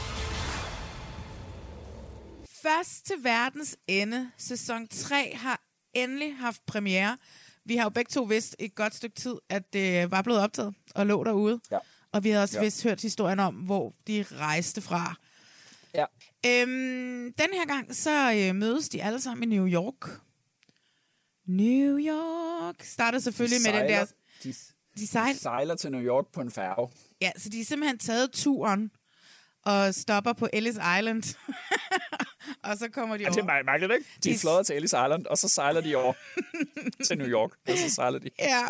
Først til verdens ende. Sæson 3 har endelig haft premiere. Vi har jo begge to vidst et godt stykke tid, at det var blevet optaget og lå derude. Ja. Og vi har også ja. vist hørt historien om, hvor de rejste fra. Øhm, den her gang, så øh, mødes de alle sammen i New York. New York starter selvfølgelig De med den der... sejler- De, De sejler, de sejler til New York på en færge. ja, så de har simpelthen taget turen og stopper på Ellis Island. og så kommer de Ja, over. det er mærkeligt, ikke? De De- fløjer til Ellis Island, og så sejler de over til New York. Og så sejler de. Ja,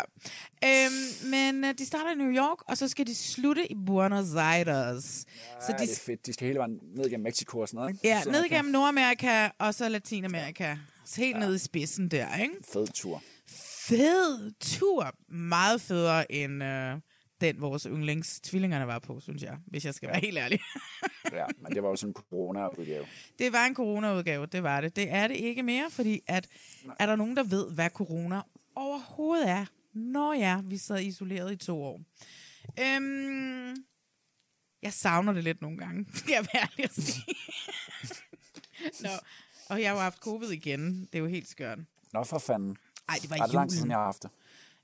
øhm, men øh, de starter i New York, og så skal de slutte i Buenos Aires. Så ja, det er fedt. De skal hele vejen ned gennem Mexico og sådan noget, ikke? Ja, Så ned igennem Nordamerika, og så Latinamerika. Så helt ja. ned i spidsen der, ikke? Fed tur. Fed tur. Meget federe end øh, den, vores yndlingstvillingerne var på, synes jeg, hvis jeg skal være helt ærlig. Ja, men det var jo sådan en corona-udgave. Det var en corona-udgave, det var det. Det er det ikke mere, fordi at, er der nogen, der ved, hvad corona overhovedet er? Nå ja, vi sad isoleret i to år. Øhm, jeg savner det lidt nogle gange, skal jeg være ærlig at sige. Nå, og jeg har jo haft covid igen. Det er jo helt skørt. Nå, for fanden. Ej, det var i er det lang tid julen. siden, jeg har haft det?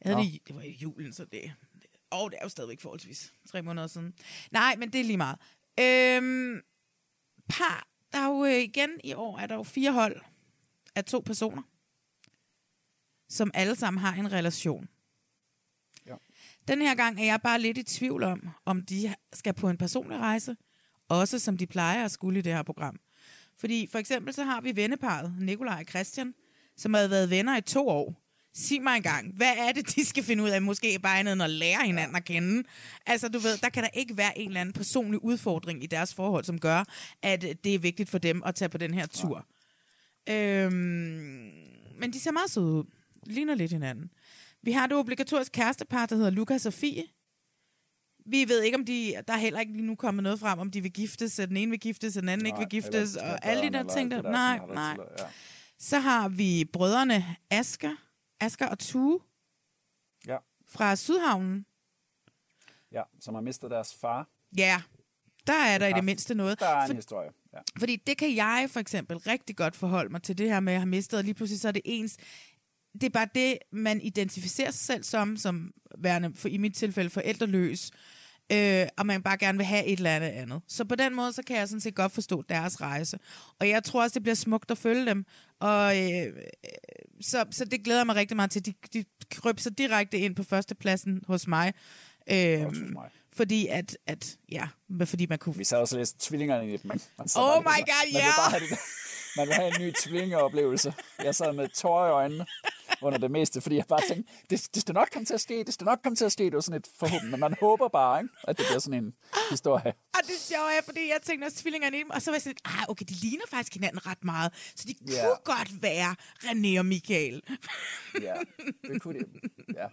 Jeg havde det, det var i julen, så det... Og det er jo stadigvæk forholdsvis tre måneder siden. Nej, men det er lige meget. Øhm, par, der er jo øh, igen i år, er der jo fire hold af to personer, som alle sammen har en relation. Ja. Den her gang er jeg bare lidt i tvivl om, om de skal på en personlig rejse, også som de plejer at skulle i det her program. Fordi for eksempel så har vi venneparet, Nikolaj og Christian, som har været venner i to år. Sig mig engang, hvad er det, de skal finde ud af? Måske bare andet end at lære hinanden at kende. Altså, du ved, der kan der ikke være en eller anden personlig udfordring i deres forhold, som gør, at det er vigtigt for dem at tage på den her tur. Øhm, men de ser meget søde ud. Ligner lidt hinanden. Vi har det obligatoriske kærestepar, der hedder Lukas og Fie. Vi ved ikke, om de... Der er heller ikke lige nu kommet noget frem, om de vil giftes, at den ene vil giftes, og den anden ikke vil giftes, og alle de der ting. Der, nej, nej. Ja. Så har vi brødrene Asger, Asger og Tue ja. fra Sydhavnen. ja, som har mistet deres far. Ja, der er der i det mindste noget. Der er en For- historie. Ja. Fordi det kan jeg for eksempel rigtig godt forholde mig til det her med at have mistet, og lige pludselig så er det ens... Det er bare det, man identificerer sig selv som, som værende, for i mit tilfælde, forældreløs, øh, og man bare gerne vil have et eller andet andet. Så på den måde, så kan jeg sådan set godt forstå deres rejse. Og jeg tror også, det bliver smukt at følge dem. Og øh, øh, så, så det glæder jeg mig rigtig meget til. De, de kryb så direkte ind på førstepladsen hos mig. Øh, Også hos mig. Fordi at, at, ja, fordi man kunne... Vi sad også og læste tvillingerne i. Man, man Oh my God, man ja! bare have det, man vil have en ny tvillingeoplevelse. Jeg sad med tårer i øjnene under det meste, fordi jeg bare tænkte, det, det skal nok komme til at ske, det skal nok komme til at ske. Det var sådan et forhåbentlig, men man håber bare, ikke, at det bliver sådan en historie. Og det sjove er, fordi jeg tænkte også tvillingerne i dem, og så var jeg sådan, ah, okay, de ligner faktisk hinanden ret meget, så de Ja. kunne godt være René og Michael. Ja, det kunne det. Ja.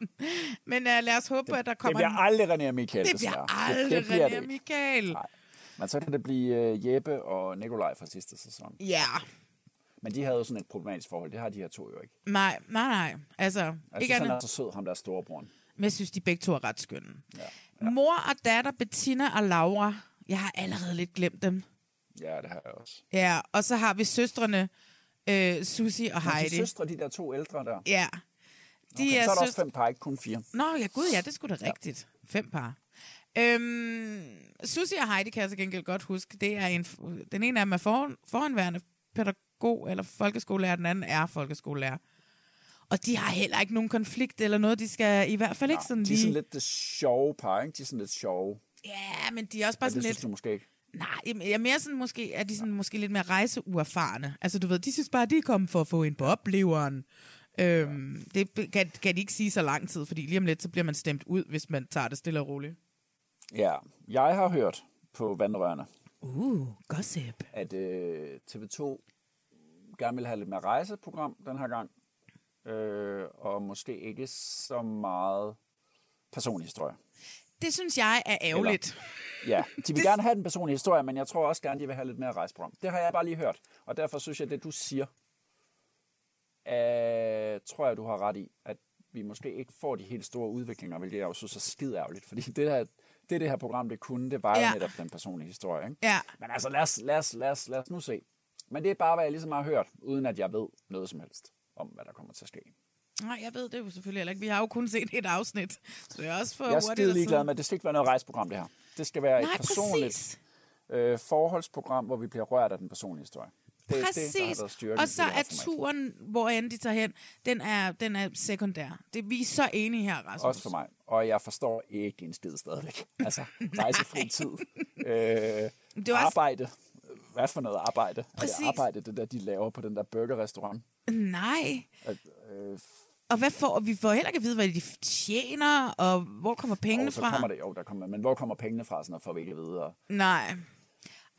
Men uh, lad os håbe, at der Det kommer... bliver en- aldrig René og Michael, det desværre. bliver aldrig det, det bliver René og det. Michael. Nej. Men så kan det blive uh, Jeppe og Nikolaj fra sidste sæson. Ja, Men de havde jo sådan et problematisk forhold. Det har de her to jo ikke. nej, nej, nej. Altså, Jeg ikke synes, han andet. er så sød, ham der storebror. Men jeg synes, de begge to er ret skønne. Ja. Mor og datter, Bettina og Laura. Jeg har allerede lidt glemt dem. Ja, det har jeg også. Ja, og så har vi søstrene, øh, Susi og Heidi. de søstre, de der to ældre der. Ja. De okay, er så er der også søstre- fem par, ikke kun fire. Nå, ja, gud, ja, det skulle da rigtigt. Fem par. Øhm, Susie og Heidi kan jeg så gengæld godt huske. Det er en, den ene af dem er for, foranværende pædagog eller folkeskolelærer, den anden er folkeskolelærer. Og de har heller ikke nogen konflikt eller noget. De skal i hvert fald ikke sådan De er lige... sådan lidt det sjove par, ikke? De er sådan lidt sjove. Ja, men de er også bare ja, det sådan synes lidt... du måske ikke. Nej, jeg er mere sådan måske, er de sådan måske lidt mere rejseuerfarne. Altså du ved, de synes bare, at de er kommet for at få en på opleveren. Øhm, det kan, kan de ikke sige så lang tid, fordi lige om lidt, så bliver man stemt ud, hvis man tager det stille og roligt. Ja, jeg har hørt på vandrørene, Uh, gossip. at øh, TV2 gerne vil have lidt mere rejseprogram den her gang. Øh, og måske ikke så meget personlig historie. Det synes jeg er ærgerligt. Ja, de vil gerne have den personlige historie, men jeg tror også gerne, de vil have lidt mere rejseprogram. Det har jeg bare lige hørt, og derfor synes jeg, det du siger, øh, tror jeg, du har ret i, at vi måske ikke får de helt store udviklinger, hvilket jeg jo synes er skide ærgerligt, fordi det, der, det, det her program, det kunne, det var jo Ja. netop den personlige historie. Ikke? Ja. Men altså, lad os, lad, os, lad, os, lad os nu se. Men det er bare, hvad jeg ligesom har hørt, uden at jeg ved noget som helst om, hvad der kommer til at ske. Nej, jeg ved det jo selvfølgelig heller ikke. Vi har jo kun set et afsnit, så det er også for Jeg er skide ligeglad med, at det skal ikke være noget rejseprogram, det her. Det skal være Nej, et personligt præcis. øh, forholdsprogram, hvor vi bliver rørt af den personlige historie. Det er det, der har Præcis. og så er turen, hvor end de tager hen, den er, den er sekundær. Det, vi er så enige her, Rasmus. Også for mig. Og jeg forstår ikke en skid stadigvæk. Altså, rejsefri tid. Øh, Det var også- arbejde. Hvad for noget arbejde? Er Præcis. det arbejde, det der, de laver på den der burgerrestaurant? Nej. At, øh, Og hvad får, vi får heller ikke at vide, hvad de tjener, og hvor kommer pengene og så fra. kommer det, jo, der kommer, men hvor kommer pengene fra, sådan noget, får vi ikke at vide. Og, Nej.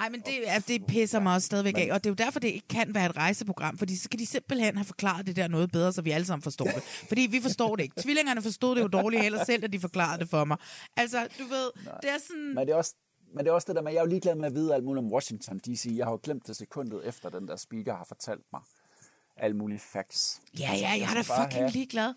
Ej, men det, er, det pisser mig også stadigvæk Men- af, og det er jo derfor, det ikke kan være et rejseprogram, fordi så skal de simpelthen have forklaret det der noget bedre, så vi alle sammen forstår det. Fordi vi forstår det ikke. Tvillingerne forstod det jo dårligt heller selv, at de forklarede det for mig. Altså, du ved, det er sådan... men, det er også, men det er også det der med, jeg er jo ligeglad med at vide alt muligt om Washington D.C. Jeg har jo glemt det sekundet efter, den der speaker har fortalt mig alle mulige facts. Ja, Altså, ja, jeg er da fucking have- ligeglad.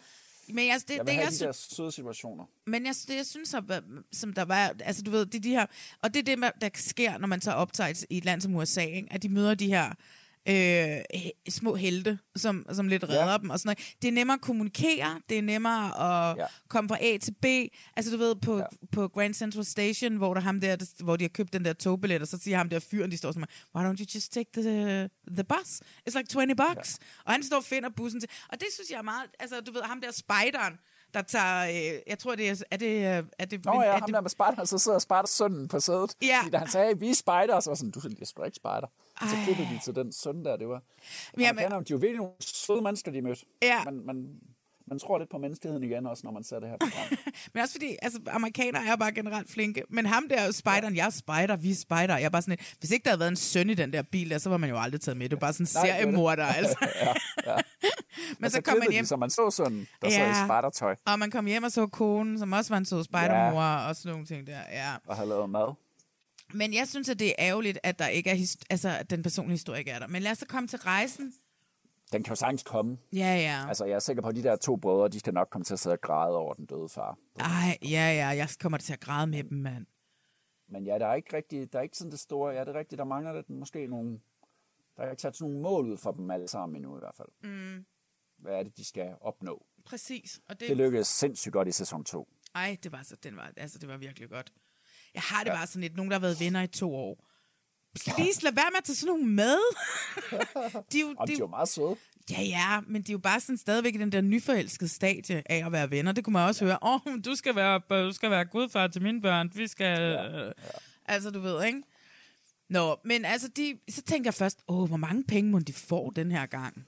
Men jeg, det, Jeg vil det, have jeg, de der søde situationer. Men jeg, det, jeg synes, at, som der var, altså du ved, det de her, og det er det, der sker, når man så optager i et- i et land som USA, ikke? at de møder de her øh, små helte, som, som lidt redder Ja. dem og sådan noget. Det er nemmere at kommunikere, det er nemmere at ja. Komme fra A til B. Altså du ved, på, ja. på Grand Central Station, hvor der ham der, der- hvor de har købt den der togbillet, og så siger ham der fyren, de står sådan, why don't you just take the, the bus? It's like 20 bucks. Ja. Og han står og finder bussen til. Og det synes jeg er meget, altså du ved, ham der spideren, der tager, øh, jeg tror det er, er det, øh, er det, Nå er ja, det, ham der med spejder, så sidder spejder sønnen på sædet. Ja. Fordi da han sagde, vi er spejder, så var sådan, du er sgu ikke spejder. Og så Ej. klippede de til den søn der, det var... Jamen- Jamen, de er jo virkelig nogle søde mennesker, de mødte. Ja. Man, man, man tror lidt på menneskeligheden igen også, når man ser det her program. Men også fordi, altså, amerikanere er bare generelt flinke. Men ham der, spejderen, jeg er spejder, vi er spejder. Jeg er bare sådan et, hvis ikke der havde været en søn i den der bil der, så var man jo aldrig taget med. Det var bare sådan en var seriemorder, altså. ja, ja. Men Og så kom man hjem. De, så man så sådan, der ja. sad i spejdertøj Og man kom hjem og så konen, som også var en sød spejdermor, ja. og sådan nogle ting der. Ja. og havde lavet mad. Men jeg synes, at det er ærgerligt, at der ikke er altså, at den personlige historie ikke er der. Men lad os så komme til rejsen. Den kan jo sagtens komme. Ja, ja. Altså, jeg er sikker på, at de der to brødre, de skal nok komme til at sidde og græde over den døde far. Ej, ja, ja, jeg kommer til at græde med dem, mand. Men ja, der er ikke rigtig, der er ikke sådan det store, ja, det er rigtigt, der mangler lidt måske nogle, der er ikke sat sådan nogle mål ud for dem alle sammen endnu i hvert fald. Mm, Hvad er det, de skal opnå? præcis. Og Det, det lykkedes sindssygt godt i sæson 2. Ej, det var, så, den var, altså, det var virkelig godt. Jeg har det ja. bare sådan lidt, nogen, der har været venner i to år. Please, lad være med at tage sådan nogle med. de, er jo, Og de er jo meget søde. Ja, ja, men de er jo bare sådan stadigvæk i den der nyforelskede stadie af at være venner. Det kunne man også høre. Åh, oh, du skal være, du skal være gudfar til mine børn. Vi skal... Ja, ja. Altså, du ved, ikke? Nå, men altså, de, så tænkte jeg først, åh, hvor mange penge må de få den her gang?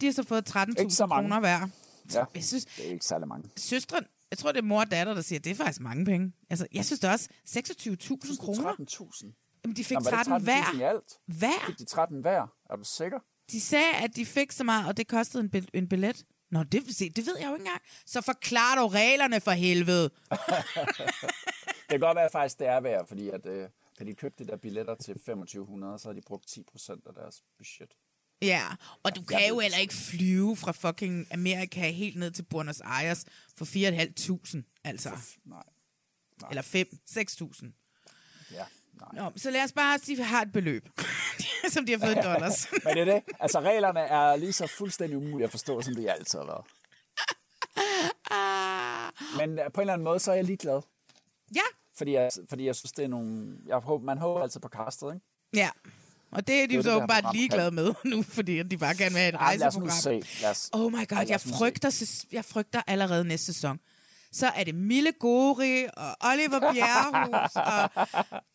De har så fået Ikke så 13.000 mange. kroner hver. Ja, Jeg synes, det er ikke særlig mange. søstre, jeg tror, det er mor og datter, der siger, at det er faktisk mange penge. Altså, jeg synes det også, 26.000 kroner. 13.000. Jamen, de fik var det 13 hver. 13.000 i alt? Hver? Fik de 13 hver? Er du sikker? De sagde, at de fik så meget, og det kostede en, bil- en billet. Nå, det, se, det ved jeg jo ikke engang. Så forklar dog reglerne for helvede. Det kan godt være faktisk, det er værd, fordi at, øh, da de købte de der billetter til 2500, så har de brugt 10 procent af deres budget. Ja, og du kan jo heller ikke flyve fra fucking Amerika helt ned til Buenos Aires for 4.500, altså. Nej. Nej. Eller 5, 6.000. Ja, nej. Nå, så lad os bare sige, at vi har et beløb, som de har fået dollars. Men det er det. Altså, reglerne er lige så fuldstændig umulige at forstå, som de altid har været. Men øh, på en eller anden måde, så er jeg ligeglad. Ja. Fordi jeg, fordi jeg synes, det er nogle... Jeg håber, man håber altid på castet, ikke? Ja, og det er de Det er jo så åbenbart ligeglade med nu, fordi de bare gerne vil have et Ej, lad os rejseprogram. se. Oh my god, jeg se. frygter, sæs- jeg frygter allerede næste sæson. Så er det Mille Gori og Oliver Bjerrehus, og,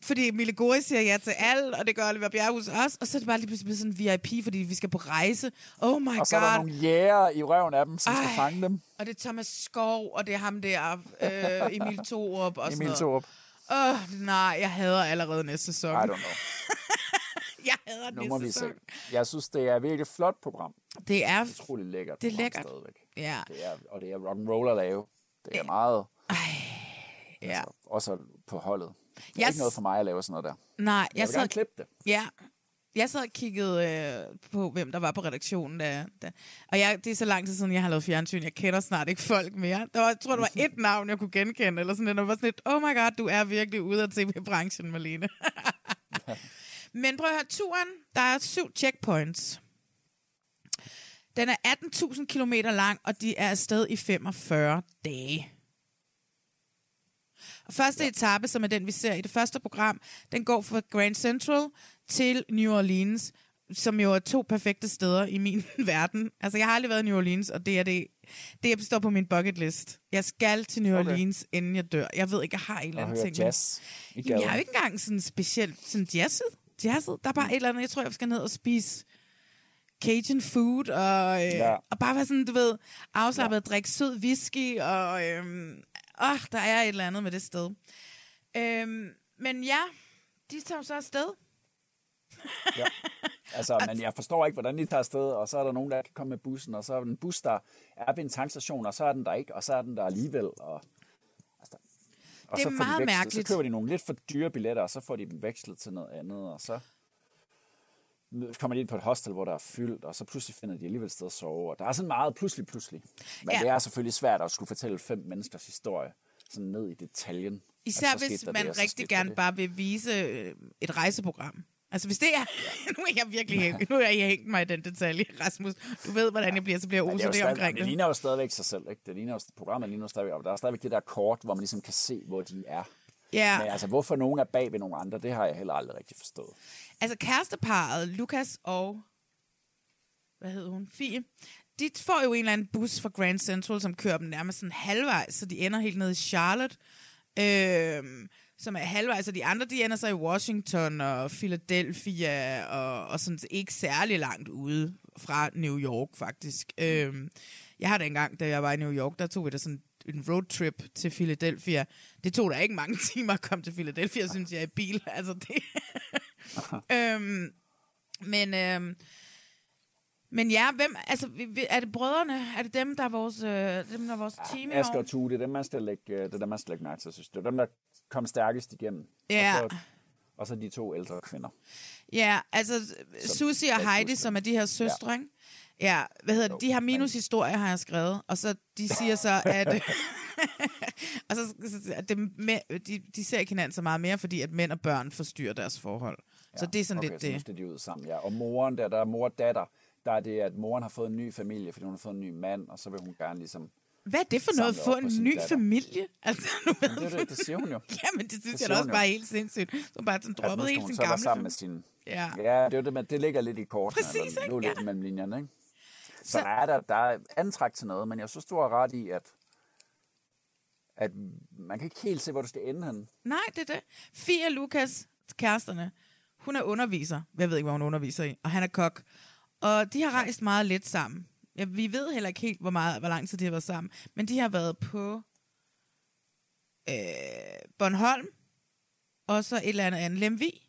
fordi Mille Gori siger ja til alt, og det gør Oliver Bjerrehus også, og så er det bare lige pludselig sådan en VIP, fordi vi skal på rejse. Oh my og så er der god. nogle jæger i røven af dem, som skal Ej. fange dem. Og det er Thomas Skov, og det er ham der, øh, Emil Thorup og sådan Emil noget. Thorup. Åh, oh, nej, jeg hader allerede næste sæson. I don't know. jeg hader Nu må næste vi se. sæson. Jeg synes, det er et virkelig flot program. Det er utrolig lækkert. det er lækkert. Stadigvæk. Ja. Det er, og det er rock'n'roll at lave. Det er meget... Ja. Altså, også på holdet. Det er Jeg ikke noget for mig at lave sådan noget der. Nej, jeg, jeg vil sad- gerne klippe det. Ja. Jeg sad og kiggede øh, på, hvem der var på redaktionen. Da, da. Og jeg, det er så lang tid siden, jeg har lavet fjernsyn. Jeg kender snart ikke folk mere. Der var, jeg tror, der var et navn, jeg kunne genkende. Eller sådan, og var sådan lidt, oh my god, du er virkelig ude af tv-branchen, Malene. Men prøv at høre, turen, der er syv checkpoints. Den er 18.000 km lang, og de er afsted i 45 dage. Og første ja. etape, som er den, vi ser i det første program, den går fra Grand Central til New Orleans, som jo er to perfekte steder i min verden. Altså, jeg har aldrig været i New Orleans, og det er det, det står på min bucket list. Jeg skal til New Okay. Orleans, inden jeg dør. Jeg ved ikke, jeg har en eller anden ting. jazz i jeg har jo ikke engang sådan specielt sådan jazzet. Jazzet. Der er bare et eller andet, jeg tror, jeg skal ned og spise Cajun food, og, øh, Ja. og bare være sådan, du ved, afslappet ja. drikke sød whisky, og øhm, åh, der er et eller andet med det sted. Øhm, men ja, de tager så afsted. Ja. Altså, men jeg forstår ikke, hvordan de tager afsted, og så er der nogen, der kan komme med bussen, og så er der en bus, der er ved en tankstation, og så er den der ikke, og så er den der alligevel. Og, og Det er så får de meget vekslet, mærkeligt. Så køber de nogle lidt for dyre billetter, og så får de dem vekslet til noget andet, og så kommer de ind på et hostel, hvor der er fyldt, og så pludselig finder de alligevel sted at sove. Og der er sådan meget pludselig, pludselig. Men Ja. det er selvfølgelig svært at skulle fortælle fem menneskers historie, sådan ned i detaljen. Især hvis der man det, rigtig gerne det. bare vil vise øh, et rejseprogram. Altså hvis det er... nu er jeg virkelig nu er jeg hængt mig i den detalje, Rasmus. Du ved, hvordan jeg bliver, så bliver jeg det, omkring det det. ligner jo stadigvæk sig selv, ikke? Det ligner jo, programmet ligner jo stadigvæk, og der er stadigvæk det der kort, hvor man ligesom kan se, hvor de er. Ja. Men altså, hvorfor nogen er bag ved nogle andre, det har jeg heller aldrig rigtig forstået. Altså kæresteparet, Lukas og... Hvad hedder hun? Fie. De får jo en eller anden bus fra Grand Central, som kører dem nærmest sådan halvvejs, så de ender helt nede i Charlotte. Øhm, som er halvvejs, og de andre, de ender så i Washington og Philadelphia, og, og sådan ikke særlig langt ude fra New York, faktisk. Øhm, jeg har da engang, da jeg var i New York, der tog vi da sådan en roadtrip til Philadelphia. Det tog da ikke mange timer at komme til Philadelphia, synes jeg, i bil. Altså, det... øhm, men, øhm, men ja, hvem, altså, er det brødrene? Er det dem, der er vores, øh, dem, der er vores team i Asger og Tue, det er dem, man skal lægge, øh, det er dem, man skal lægge mærke til, synes. Det er dem, der kom stærkest igennem. Ja. Og så, og så de to ældre kvinder. Ja, altså Susie og Heidi, som er de her søstre, ikke? Ja, hvad hedder det? De har minus historie, har jeg skrevet. Og så, de siger så, at... og så, at det, de, de ser ikke hinanden så meget mere, fordi at mænd og børn forstyrrer deres forhold. Ja, så det er sådan okay, lidt det. skal de ud sammen, ja. Og moren, der, der er mor og datter, der er det, at moren har fået en ny familie, fordi hun har fået en ny mand, og så vil hun gerne ligesom... Hvad er det for noget? samle Få en ny datter. familie? Altså, nu ved det, er det, det siger hun jo. Jamen, det synes Det jeg da også bare er helt sindssygt. Så bare sådan At droppet skal helt sin så gamle sammen med sin... Ja. Ja, det, er det, men det ligger lidt i kortene. Præcis, ikke? Nu lidt Ja. mellem linjerne, ikke? Så, Så- der er der, der er antræk til noget, men jeg synes, du har ret i, at, at man kan ikke helt se, hvor du skal ende henne. Nej, det er det. Fie Lukas, kæresterne, hun er underviser. Jeg ved ikke, hvad hun underviser i. Og han er kok. Og de har rejst meget lidt sammen. Ja, vi ved heller ikke helt, hvor, meget, hvor lang tid de har været sammen. Men de har været på øh, Bornholm, og så et eller andet andet Lemvi.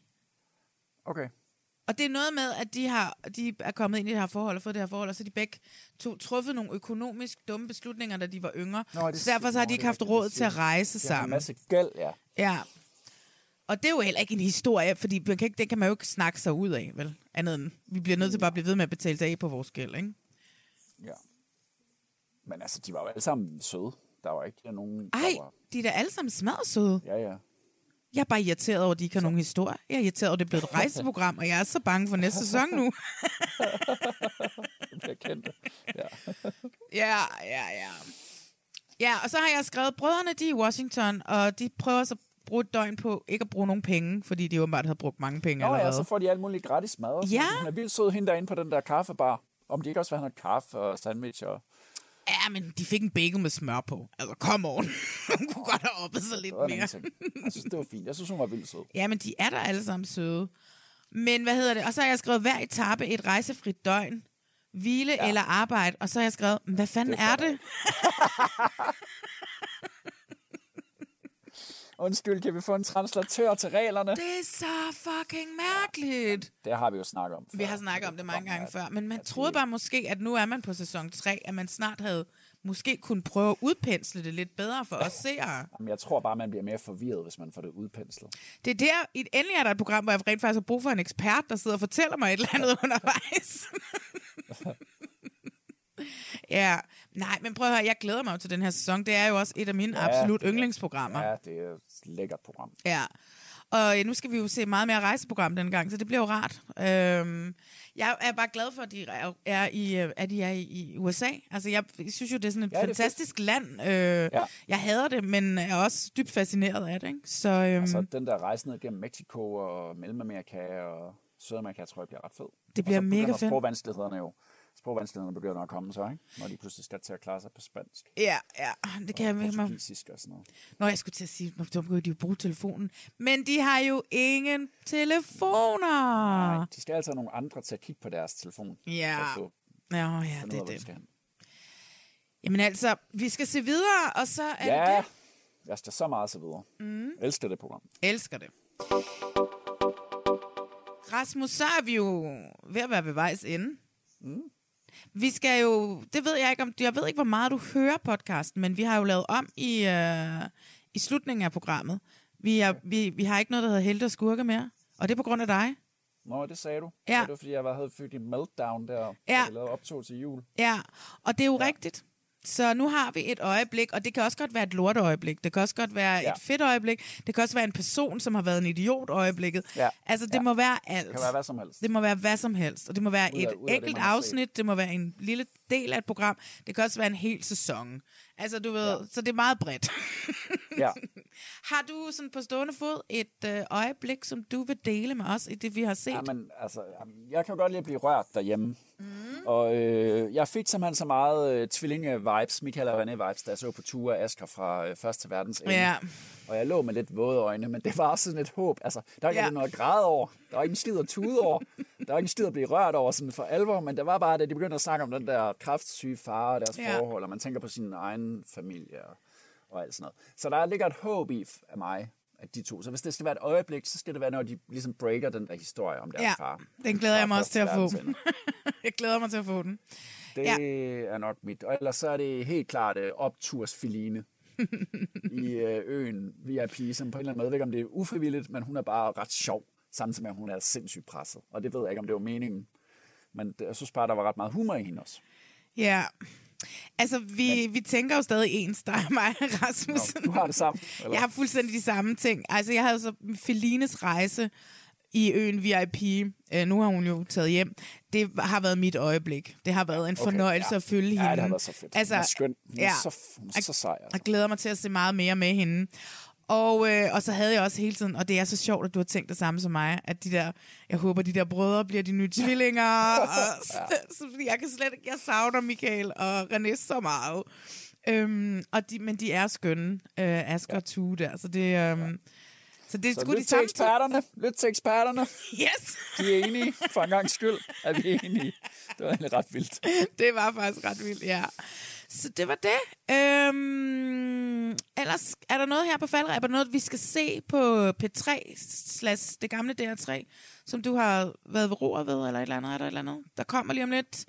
Okay. Og det er noget med, at de, har, de er kommet ind i det her forhold og fået det her forhold, og så de begge to truffet nogle økonomisk dumme beslutninger, da de var yngre. Nå, det så derfor så har de ikke haft råd til at rejse. De har en sammen. masse gæld, ja. Ja. Og det er jo heller ikke en historie, fordi man kan ikke, det kan man jo ikke snakke sig ud af, vel? Andet end, vi bliver nødt til bare at blive ved med at betale af på vores gæld, ikke? Ja. Men altså, de var jo alle sammen søde. Der var ikke nogen... Ej, var, de er da alle sammen smadret ja, ja. Jeg er bare irriteret over, at de ikke har nogen historie. Jeg er irriteret over, at det er blevet et rejseprogram, og jeg er så bange for næste sæson nu. Det bliver kendt. Ja. Ja, ja, ja. Ja, og så har jeg skrevet, brødrene de er i Washington, og de prøver så bruge et døgn på ikke at bruge nogen penge, fordi de åbenbart havde brugt mange penge Nå ja, allerede. så får de alt muligt gratis mad. Ja. Hun er vildt sød hende derinde på den der kaffebar. Om de ikke også have noget kaffe og sandwich og... Ja, men de fik en bagel med smør på. Altså, come on. Hun kunne godt have oppet sig lidt Det var mere. Jeg synes, det var fint. Jeg synes, hun var vildt sød. Ja, men de er der alle sammen søde. Men hvad hedder det? Og så har jeg skrevet hver etape et rejsefrit døgn. Hvile ja. eller arbejde. Og så har jeg skrevet, "Men hvad fanden Det er, er det? Undskyld, kan vi få en translatør til reglerne? Det er så fucking mærkeligt. Det har vi jo snakket om. Vi har snakket om det mange gange før, men man troede bare måske, at nu er man på sæson 3, at man snart havde måske kunne prøve at udpensle det lidt bedre for os seere. Jamen, jeg tror bare, man bliver mere forvirret, hvis man får det udpenslet. Det er der, endelig er der et program, hvor jeg rent faktisk har brug for en ekspert, der sidder og fortæller mig et eller andet undervejs. ja, nej, men prøv at høre, jeg glæder mig jo til den her sæson. Det er jo også et af mine ja, absolut er- yndlingsprogrammer. Ja, det er et lækkert program. Ja. Og øh, nu skal vi jo se meget mere rejseprogram den gang, så det bliver jo rart. Øhm, jeg er bare glad for, at de er, er i, øh, at de er i, USA. Altså, jeg synes jo, det er sådan et Ja, fantastisk land. Øh, ja. Jeg hader det, men er også dybt fascineret af det. Ikke? Så, øhm, Altså, den der rejse ned gennem Mexico og Mellemamerika og Sydamerika, tror jeg bliver ret fed. Det bliver og så mega fedt. Sprogvanskelighederne jo. Sprogvanskelighederne begynder at komme så, ikke? Når de pludselig skal til at klare sig på spansk. ja, ja, det kan jeg og med mig. portugisisk og sådan noget. Nå, jeg skulle til at sige, at de kan jo bruge telefonen. Men de har jo ingen telefoner. Nej, de skal altså have nogle andre til at kigge på deres telefon. Ja. Ja, ja, det er det. skal. Jamen altså, vi skal se videre, og så er Ja, det det. jeg skal så meget så videre. Mm. Elsker det program. Elsker det. Rasmus, så er vi jo ved at være ved vejs ende. Mm. Vi skal jo, det ved jeg ikke om, jeg ved ikke, hvor meget du hører podcasten, men vi har jo lavet om i, øh, i slutningen af programmet. Vi, er, vi, vi har ikke noget, der hedder helte og skurke mere, og det er på grund af dig. Nå, det sagde du. Ja. Det var, fordi jeg var, havde født i meltdown der, ja. jeg lavede optog til jul. Ja, og det er jo ja. rigtigt. Så nu har vi et øjeblik, og det kan også godt være et lorteøjeblik. Det kan også godt være Ja. et fedt øjeblik. Det kan også være en person, som har været en idiot øjeblikket. Ja. Altså, det Ja. må være alt. Det kan være hvad som helst. Det må være hvad som helst. Og det må være Ud af- et ud det, enkelt set. afsnit. Det må være en lille del af et program. Det kan også være en hel sæson. Altså, du ved, ja. så det er meget bredt. Ja. har du sådan på stående fod et øh, øjeblik, som du vil dele med os i det, vi har set? Jamen, altså, jeg kan jo godt lide at blive rørt derhjemme. Mm. Og øh, jeg fik simpelthen så meget øh, tvillinge-vibes, Michael og René-vibes, da jeg så på ture af Asger fra øh, første verdens ende. Ja. Og jeg lå med lidt våde øjne, men det var også sådan et håb. Altså, der var ikke Ja. noget at græde over. Der var ikke en skid at tude over. Der var ikke en skid at blive rørt over sådan for alvor, men det var bare, da de begyndte at snakke om den der kraftsyge far og deres Ja. forhold, og man tænker på sin egen familie og, og alt sådan noget. Så der ligger et håb i af mig, at de to. Så hvis det skal være et øjeblik, så skal det være, når de ligesom breaker den der historie om deres Ja, far. den glæder jeg mig også til at få. jeg glæder mig til at få den. Det ja. er nok mit. Og ellers så er det helt klart uh, optursfiline i uh, øen VIP, som på en eller anden måde, jeg ved ikke om det er ufrivilligt, men hun er bare ret sjov, samtidig med, at hun er sindssygt presset. Og det ved jeg ikke, om det var meningen. Men jeg synes bare, der var ret meget humor i hende også. Ja. Altså, vi, vi tænker jo stadig ens, der er mig og Rasmus. Nå, du har det samme, eller? Jeg har fuldstændig de samme ting. Altså, jeg havde så Felines rejse i øen VIP. Uh, nu har hun jo taget hjem. Det har været mit øjeblik. Det har været en Okay, fornøjelse ja. at følge Ja, hende. det har været så fedt. Altså, Hun er skøn. Hun er ja. så, hun er så sej. Altså. Jeg glæder mig til at se meget mere med hende. Og, øh, og så havde jeg også hele tiden, og det er så sjovt, at du har tænkt det samme som mig, at de der, jeg håber, de der brødre bliver de nye tvillinger. og, så, så, jeg kan slet ikke, jeg savner Michael og René så meget. Øhm, og de, men de er skønne, øh, Asger og Tue der, så det, øhm, så det er Så sgu lyt de til eksperterne. Lyt til eksperterne. Yes! De er enige. For en gang skyld er vi enige. Det var egentlig ret vildt. det var faktisk ret vildt, ja. Så det var det. Øhm, ellers er der noget her på faldrebet, er der noget, vi skal se på P3, slash det gamle DR3, som du har været ved roret ved, eller et eller andet, er der et eller andet, der kommer lige om lidt,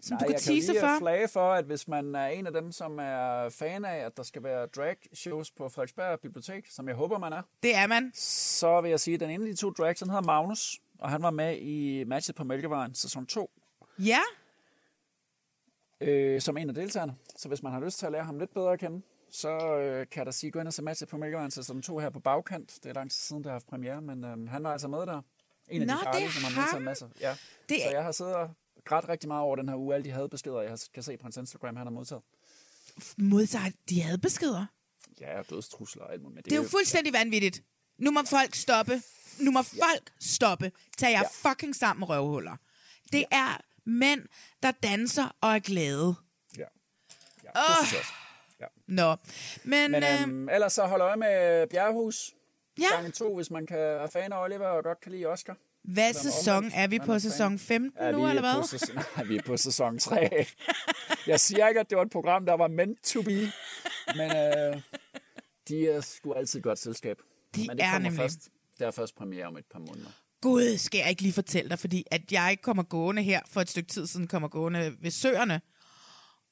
som Nej, du kan jeg kan jo tease lige for? flage for, at hvis man er en af dem, som er fan af, at der skal være drag shows på Frederiksberg Bibliotek, som jeg håber, man er, Det er man. så vil jeg sige, at den ene af de to drags, han hedder Magnus, og han var med i matchet på Mælkevejen sæson 2, Ja, øh, som en af deltagerne. Så hvis man har lyst til at lære ham lidt bedre at kende, så øh, kan jeg da sige, gå ind og se matchet på Mælkevejen sæson 2 her på bagkant. Det er lang tid siden, der har haft premiere, men øh, han var altså med der. En af Nå, de farlige, som har modtaget masser. Ja. Det Så jeg har siddet og grædt rigtig meget over den her uge, alle de havde beskeder, jeg kan se på hans Instagram, han har modtaget. modtaget, de havde beskeder. Ja, dødstrusler og alt muligt. men Det er jo fuldstændig vanvittigt. Nu må folk stoppe. Nu må folk stoppe. Tag jer Ja. fucking sammen, røvhuller. Det er mænd, der danser og er glade. Ja. ja det synes jeg også. Ja. Nå, men... Men øh, øhm, ellers så hold øje med Bjerghus. Ja. Gange to, hvis man kan er fan af Oliver og godt kan lide Oscar. Hvad sæson er vi på? Sæson 15 Ja, nu, vi er eller hvad? Sæson, nej, vi er på sæson 3. Jeg siger ikke, at det var et program, der var meant to be. Men øh, de er sgu altid et godt selskab. De men det er nemlig. Først, der er først premiere om et par måneder. Gud, skal jeg ikke lige fortælle dig, fordi at jeg kommer gående her for et stykke tid siden, kommer gående ved søerne,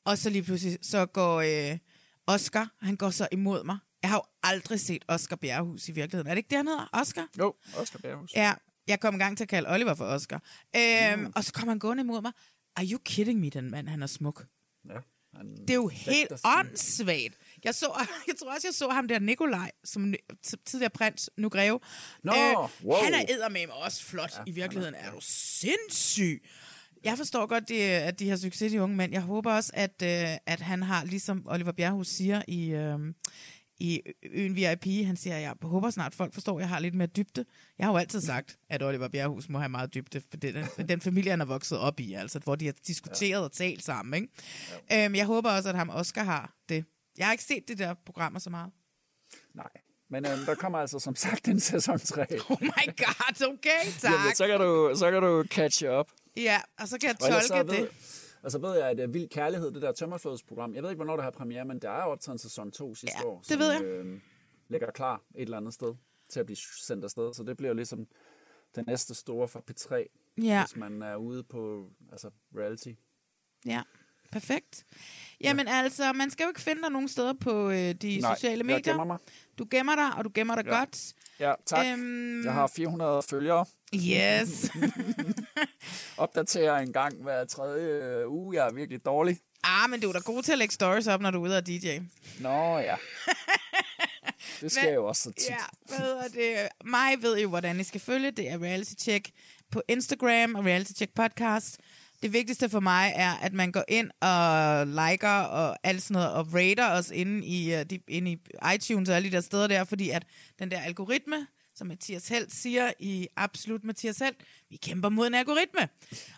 og så lige pludselig, så går øh, Oscar, han går så imod mig. Jeg har jo aldrig set Oscar Bjerrehus i virkeligheden. Er det ikke det, han hedder? Oscar? Jo, Oscar Bjerghus. Ja, jeg kom i gang til at kalde Oliver for Oscar. Øhm, mm. Og så kommer han gående imod mig. Are you kidding me, den mand? Han er smuk. Ja, han Det er jo helt åndssvagt. Jeg, så, jeg tror også, jeg så ham der Nikolaj, som tidligere prins, nu greve. Nå, wow. Han er eddermame også flot. Ja, I virkeligheden er du sindssyg. Jeg forstår godt, det, at de har succes, de unge mænd. Jeg håber også, at, øh, at han har, ligesom Oliver Bjerrehus siger i, øh, i Øen VIP, han siger, jeg håber snart, folk forstår, at jeg har lidt mere dybde. Jeg har jo altid sagt, at Oliver Bjerrehus må have meget dybde, for den, den familie, han er vokset op i, altså, hvor de har diskuteret ja. og talt sammen. Ikke? Ja. Øhm, jeg håber også, at ham Oscar har det. Jeg har ikke set det der programmer så meget. Nej. Men øhm, der kommer altså som sagt en sæson 3. Oh my god, okay, tak. Jamen, så, kan du, så kan du catch up. Ja, og så kan jeg Og tolke så ved, det. Og så ved jeg, at uh, Vild Kærlighed, det der tømmerflodsprogram, jeg ved ikke, hvornår det har premiere, men der er optaget en sæson 2 sidste Ja, år, det som ved jeg. Øh, ligger klar et eller andet sted til at blive sendt afsted. Så det bliver jo ligesom den næste store for P3, Ja. hvis man er ude på altså reality. Ja, perfekt. Jamen ja. altså, man skal jo ikke finde dig nogen steder på øh, de Nej, sociale jeg medier. gemmer mig. Du gemmer dig, og du gemmer dig Ja. godt. Ja, tak. Øhm, Jeg har 400 følgere. Yes. Opdaterer en gang hver tredje øh, uge. Jeg er virkelig dårlig. ah, men du er da god til at lægge stories op, når du er ude og DJ. Nå ja. Det skal jeg jo også så tit. Ja, hvad hedder det? Mig ved jo, hvordan I skal følge. Det er Reality Check på Instagram og Reality Check Podcast. Det vigtigste for mig er, at man går ind og liker og alt sådan noget, og rater os inde i, uh, de, inde i iTunes og alle de der steder der, fordi at den der algoritme, som Mathias Helt siger i Absolut Mathias Helt, vi kæmper mod en algoritme.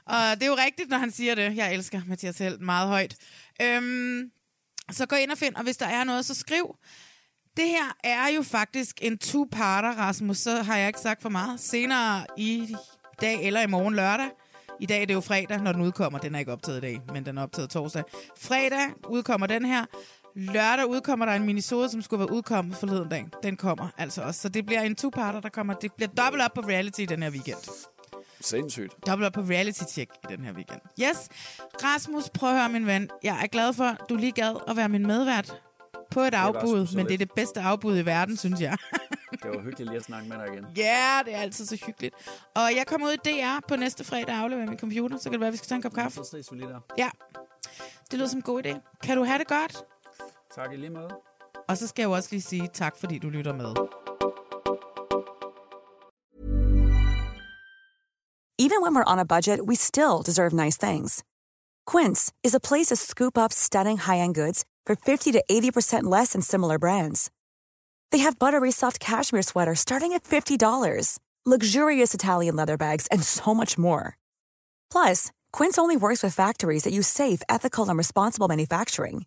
Og det er jo rigtigt, når han siger det. Jeg elsker Mathias Helt meget højt. Øhm, så gå ind og find, og hvis der er noget, så skriv. Det her er jo faktisk en two-parter, Rasmus, så har jeg ikke sagt for meget. Senere i dag eller i morgen lørdag. I dag er det jo fredag, når den udkommer. Den er ikke optaget i dag, men den er optaget torsdag. Fredag udkommer den her. Lørdag udkommer der en minisode, som skulle være udkommet forleden dag. Den kommer altså også. Så det bliver en two-parter, der kommer. Det bliver dobbelt op på reality den her weekend. Sindssygt. Dobbelt op på reality check i den her weekend. Yes. Rasmus, prøv at høre, min ven. Jeg er glad for, at du lige gad at være min medvært på et afbud, men det er det bedste afbud i verden, synes jeg. Det var hyggeligt lige at snakke med dig igen. Ja, yeah, det er altid så hyggeligt. Og jeg kommer ud i DR på næste fredag og afleverer min computer, så kan det være, at vi skal tage en kop kaffe. Så ses vi lige der. Ja, det lyder som en god idé. Kan du have det godt? Tak i lige måde. Og så skal jeg jo også lige sige tak, fordi du lytter med. Even when we're on a budget, we still deserve nice things. Quince is a place to scoop up stunning high-end goods for 50 to 80% less than similar brands. They have buttery soft cashmere sweaters starting at $50, luxurious Italian leather bags, and so much more. Plus, Quince only works with factories that use safe, ethical, and responsible manufacturing.